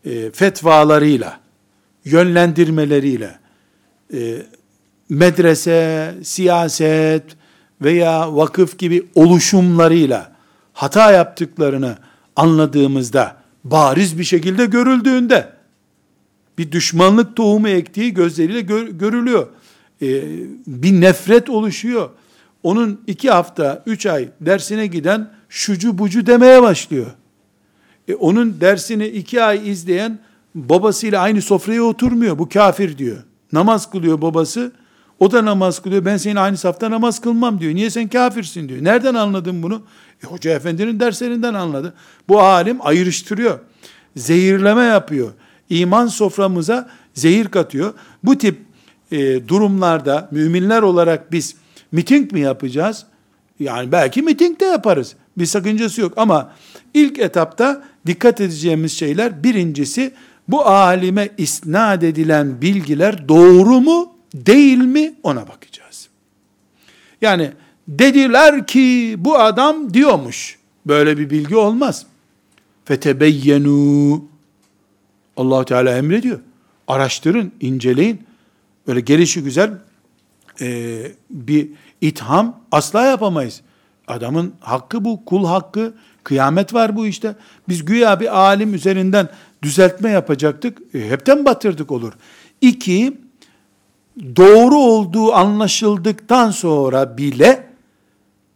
e, fetvalarıyla, yönlendirmeleriyle, e, medrese, siyaset veya vakıf gibi oluşumlarıyla hata yaptıklarını anladığımızda, bariz bir şekilde görüldüğünde, bir düşmanlık tohumu ektiği gözleriyle gör, görülüyor. Ee, bir nefret oluşuyor. Onun iki hafta, üç ay dersine giden şucu bucu demeye başlıyor. E, onun dersini iki ay izleyen babasıyla aynı sofraya oturmuyor. Bu kafir diyor. Namaz kılıyor babası. O da namaz kılıyor. Ben senin aynı safta namaz kılmam diyor. Niye sen kafirsin diyor. Nereden anladın bunu? E, Hoca efendinin derslerinden anladı. Bu alim ayrıştırıyor. Zehirleme yapıyor. İman soframıza zehir katıyor. Bu tip e, durumlarda müminler olarak biz miting mi yapacağız? Yani belki miting de yaparız. Bir sakıncası yok ama ilk etapta dikkat edeceğimiz şeyler birincisi bu alime isnat edilen bilgiler doğru mu değil mi ona bakacağız. Yani dediler ki bu adam diyormuş. Böyle bir bilgi olmaz. Fetebeyyenu allah Teala emrediyor. Araştırın, inceleyin. Böyle gelişi güzel e, bir itham asla yapamayız. Adamın hakkı bu, kul hakkı, kıyamet var bu işte. Biz güya bir alim üzerinden düzeltme yapacaktık, e, hepten batırdık olur. İki, doğru olduğu anlaşıldıktan sonra bile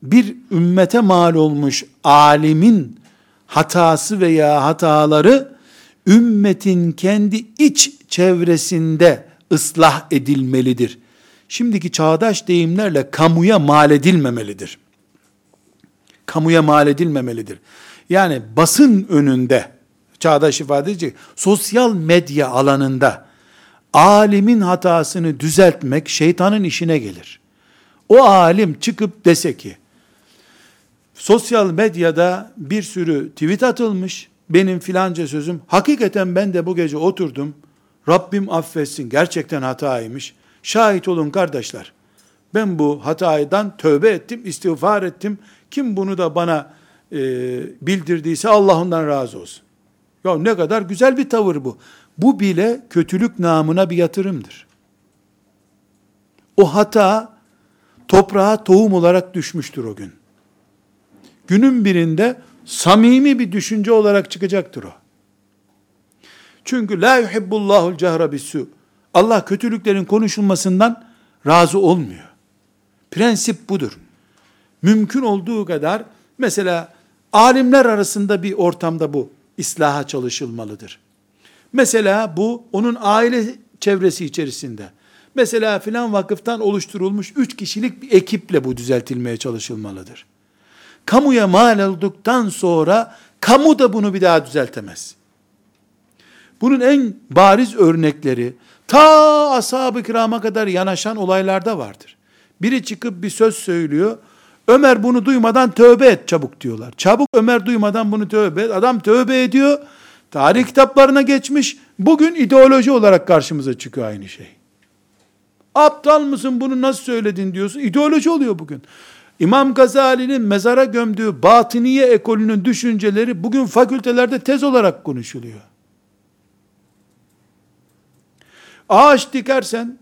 bir ümmete mal olmuş alimin hatası veya hataları ümmetin kendi iç çevresinde ıslah edilmelidir. Şimdiki çağdaş deyimlerle kamuya mal edilmemelidir. Kamuya mal edilmemelidir. Yani basın önünde, çağdaş ifade edecek, sosyal medya alanında, alimin hatasını düzeltmek şeytanın işine gelir. O alim çıkıp dese ki, sosyal medyada bir sürü tweet atılmış, benim filanca sözüm, hakikaten ben de bu gece oturdum, Rabbim affetsin, gerçekten hataymış, şahit olun kardeşler, ben bu hatadan tövbe ettim, istiğfar ettim, kim bunu da bana e, bildirdiyse Allah ondan razı olsun. Ya ne kadar güzel bir tavır bu. Bu bile kötülük namına bir yatırımdır. O hata toprağa tohum olarak düşmüştür o gün. Günün birinde samimi bir düşünce olarak çıkacaktır o. Çünkü la yuhibbullahul cehra. Allah kötülüklerin konuşulmasından razı olmuyor. Prensip budur. Mümkün olduğu kadar mesela alimler arasında bir ortamda bu islaha çalışılmalıdır. Mesela bu onun aile çevresi içerisinde. Mesela filan vakıftan oluşturulmuş üç kişilik bir ekiple bu düzeltilmeye çalışılmalıdır. Kamuya mal olduktan sonra kamu da bunu bir daha düzeltemez. Bunun en bariz örnekleri ta ashab-ı kirama kadar yanaşan olaylarda vardır. Biri çıkıp bir söz söylüyor. Ömer bunu duymadan tövbe et çabuk diyorlar. Çabuk Ömer duymadan bunu tövbe et. Adam tövbe ediyor. Tarih kitaplarına geçmiş. Bugün ideoloji olarak karşımıza çıkıyor aynı şey. Aptal mısın bunu nasıl söyledin diyorsun. İdeoloji oluyor bugün. İmam Gazali'nin mezara gömdüğü batıniye ekolünün düşünceleri bugün fakültelerde tez olarak konuşuluyor. Ağaç dikersen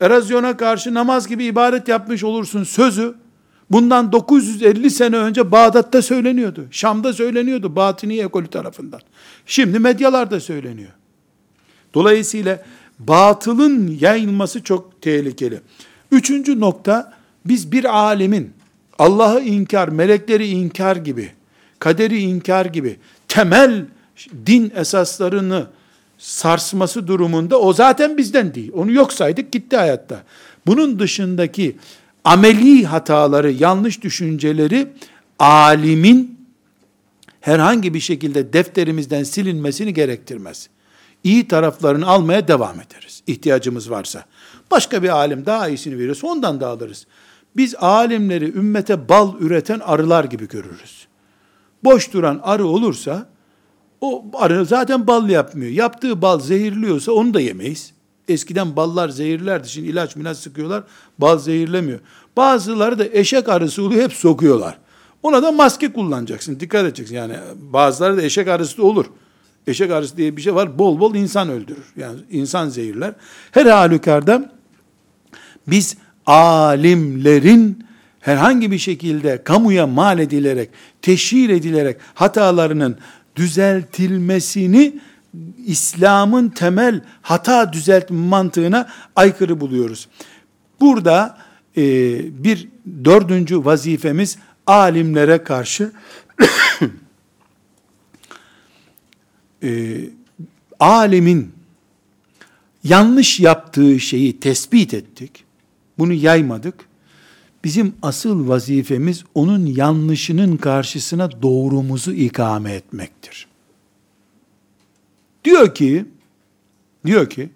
erozyona karşı namaz gibi ibadet yapmış olursun sözü bundan 950 sene önce Bağdat'ta söyleniyordu. Şam'da söyleniyordu Batıniye ekolü tarafından. Şimdi medyalarda söyleniyor. Dolayısıyla batılın yayılması çok tehlikeli. Üçüncü nokta, biz bir alemin Allah'ı inkar, melekleri inkar gibi, kaderi inkar gibi temel din esaslarını sarsması durumunda o zaten bizden değil. Onu yok saydık gitti hayatta. Bunun dışındaki ameli hataları, yanlış düşünceleri alimin herhangi bir şekilde defterimizden silinmesini gerektirmez. İyi taraflarını almaya devam ederiz. İhtiyacımız varsa. Başka bir alim daha iyisini veriyorsa ondan da alırız. Biz alimleri ümmete bal üreten arılar gibi görürüz. Boş duran arı olursa o arı zaten bal yapmıyor. Yaptığı bal zehirliyorsa onu da yemeyiz. Eskiden ballar zehirlerdi. Şimdi ilaç milaç sıkıyorlar. Bal zehirlemiyor. Bazıları da eşek arısı oluyor hep sokuyorlar. Ona da maske kullanacaksın. Dikkat edeceksin. Yani bazıları da eşek arısı da olur. Eşek arısı diye bir şey var. Bol bol insan öldürür. Yani insan zehirler. Her halükarda biz alimlerin herhangi bir şekilde kamuya mal edilerek, teşhir edilerek hatalarının düzeltilmesini İslam'ın temel hata düzeltme mantığına aykırı buluyoruz. Burada e, bir dördüncü vazifemiz alimlere karşı [coughs] e, alimin yanlış yaptığı şeyi tespit ettik. Bunu yaymadık. Bizim asıl vazifemiz onun yanlışının karşısına doğrumuzu ikame etmektir. Diyor ki, diyor ki,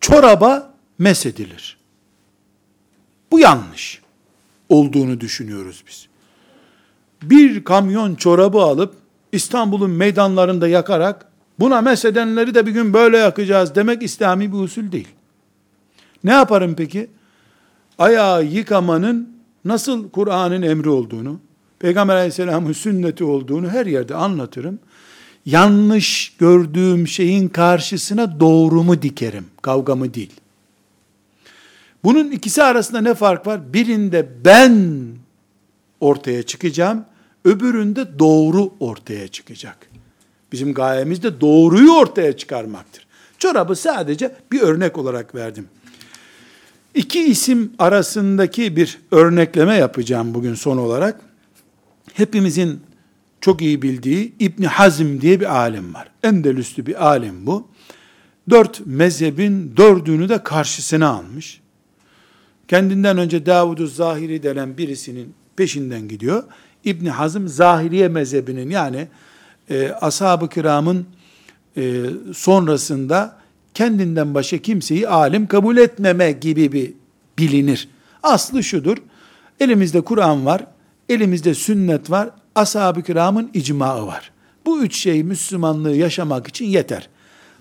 çoraba mesedilir. Bu yanlış olduğunu düşünüyoruz biz. Bir kamyon çorabı alıp İstanbul'un meydanlarında yakarak buna mesedenleri de bir gün böyle yakacağız demek İslami bir usul değil. Ne yaparım peki? Ayağı yıkamanın nasıl Kur'an'ın emri olduğunu, Peygamber aleyhisselamın sünneti olduğunu her yerde anlatırım. Yanlış gördüğüm şeyin karşısına doğrumu dikerim, kavgamı değil. Bunun ikisi arasında ne fark var? Birinde ben ortaya çıkacağım, öbüründe doğru ortaya çıkacak. Bizim gayemiz de doğruyu ortaya çıkarmaktır. Çorabı sadece bir örnek olarak verdim. İki isim arasındaki bir örnekleme yapacağım bugün son olarak. Hepimizin çok iyi bildiği İbn Hazm diye bir alim var. Endelüslü bir alim bu. Dört mezhebin dördünü de karşısına almış. Kendinden önce Davud-u Zahiri denen birisinin peşinden gidiyor. İbn Hazm Zahiriye mezhebinin yani e, ashab-ı kiramın e, sonrasında kendinden başka kimseyi alim kabul etmeme gibi bir bilinir. Aslı şudur. Elimizde Kur'an var, elimizde sünnet var, ashab-ı kiramın icmaı var. Bu üç şey Müslümanlığı yaşamak için yeter.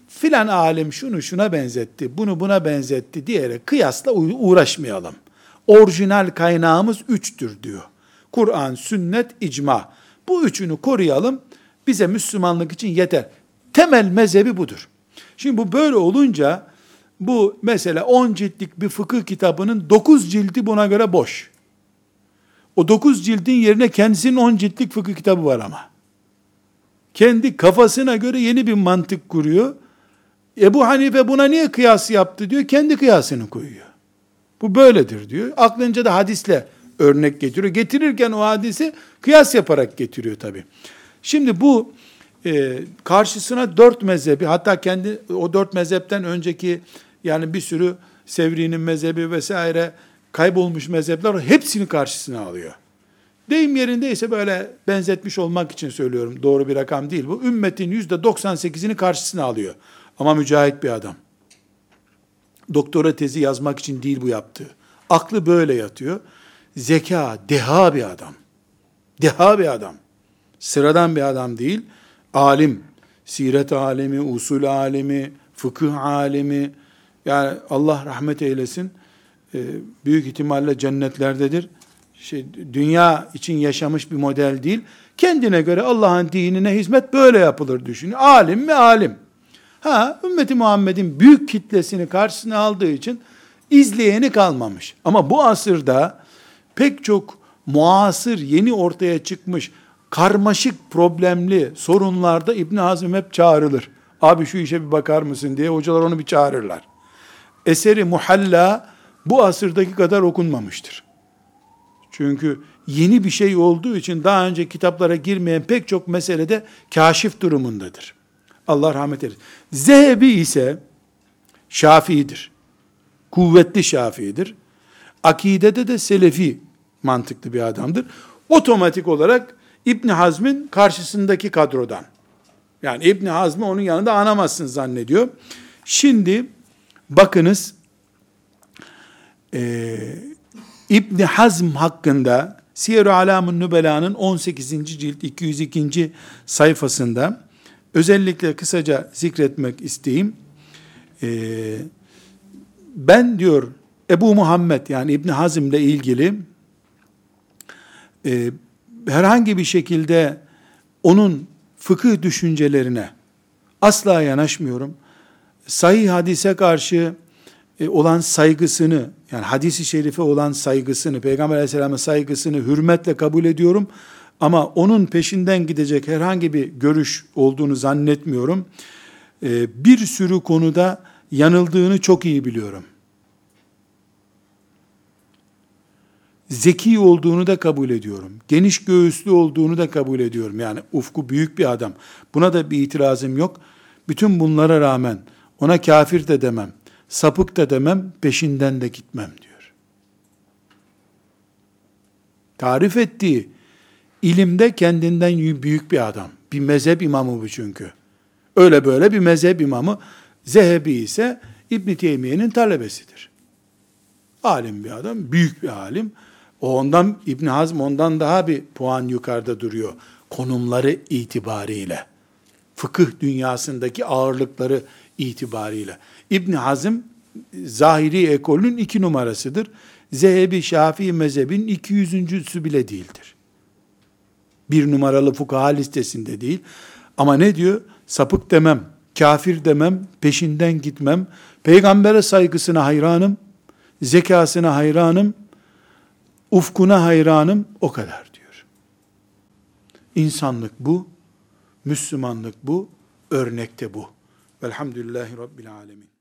Filan alim şunu şuna benzetti, bunu buna benzetti diyerek kıyasla uğraşmayalım. Orijinal kaynağımız üçtür diyor. Kur'an, sünnet, icma. Bu üçünü koruyalım. Bize Müslümanlık için yeter. Temel mezhebi budur. Şimdi bu böyle olunca bu mesela 10 ciltlik bir fıkıh kitabının 9 cildi buna göre boş. O 9 cildin yerine kendisinin 10 ciltlik fıkıh kitabı var ama. Kendi kafasına göre yeni bir mantık kuruyor. Ebu Hanife buna niye kıyas yaptı diyor. Kendi kıyasını koyuyor. Bu böyledir diyor. Aklınca da hadisle örnek getiriyor. Getirirken o hadisi kıyas yaparak getiriyor tabi. Şimdi bu e, karşısına dört mezhebi hatta kendi o dört mezhepten önceki yani bir sürü Sevri'nin mezhebi vesaire kaybolmuş mezhepler hepsini karşısına alıyor. Deyim yerindeyse böyle benzetmiş olmak için söylüyorum. Doğru bir rakam değil bu. Ümmetin yüzde 98'ini karşısına alıyor. Ama mücahit bir adam. Doktora tezi yazmak için değil bu yaptığı. Aklı böyle yatıyor. Zeka, deha bir adam. Deha bir adam. Sıradan bir adam değil. Alim. Siret alemi, usul alemi, fıkıh alemi. Yani Allah rahmet eylesin. Ee, büyük ihtimalle cennetlerdedir. Şey, dünya için yaşamış bir model değil. Kendine göre Allah'ın dinine hizmet böyle yapılır düşünüyor. Alim mi alim. Ha, ümmeti Muhammed'in büyük kitlesini karşısına aldığı için izleyeni kalmamış. Ama bu asırda pek çok muasır, yeni ortaya çıkmış, karmaşık, problemli sorunlarda İbn Hazm hep çağrılır. Abi şu işe bir bakar mısın diye hocalar onu bir çağırırlar. Eseri Muhalla bu asırdaki kadar okunmamıştır. Çünkü yeni bir şey olduğu için daha önce kitaplara girmeyen pek çok meselede kaşif durumundadır. Allah rahmet eylesin. Zehebi ise Şafii'dir. Kuvvetli Şafii'dir. Akidede de Selefi mantıklı bir adamdır. Otomatik olarak İbni Hazm'in karşısındaki kadrodan. Yani İbni Hazm'ı onun yanında anamazsın zannediyor. Şimdi bakınız e, İbni Hazm hakkında Siyer-i Alamun Nübela'nın 18. cilt 202. sayfasında özellikle kısaca zikretmek isteyeyim. Ee, ben diyor Ebu Muhammed yani İbni Hazm ile ilgili e, herhangi bir şekilde onun fıkıh düşüncelerine asla yanaşmıyorum. Sahih hadise karşı e, olan saygısını, yani hadisi şerife olan saygısını, Peygamber aleyhisselamın saygısını hürmetle kabul ediyorum. Ama onun peşinden gidecek herhangi bir görüş olduğunu zannetmiyorum. E, bir sürü konuda yanıldığını çok iyi biliyorum. Zeki olduğunu da kabul ediyorum. Geniş göğüslü olduğunu da kabul ediyorum. Yani ufku büyük bir adam. Buna da bir itirazım yok. Bütün bunlara rağmen ona kafir de demem, sapık da demem, peşinden de gitmem diyor. Tarif ettiği ilimde kendinden büyük bir adam. Bir mezhep imamı bu çünkü. Öyle böyle bir mezhep imamı. Zehebi ise İbn Teymiye'nin talebesidir. Alim bir adam, büyük bir alim. O ondan İbn Hazm ondan daha bir puan yukarıda duruyor konumları itibariyle. Fıkıh dünyasındaki ağırlıkları itibariyle. İbn Hazm zahiri ekolünün iki numarasıdır. Zehebi Şafii mezhebin 200.sü bile değildir. Bir numaralı fukaha listesinde değil. Ama ne diyor? Sapık demem, kafir demem, peşinden gitmem. Peygambere saygısına hayranım, zekasına hayranım, ufkuna hayranım, o kadar diyor. İnsanlık bu, Müslümanlık bu, örnekte bu. Velhamdülillahi Rabbil Alemin.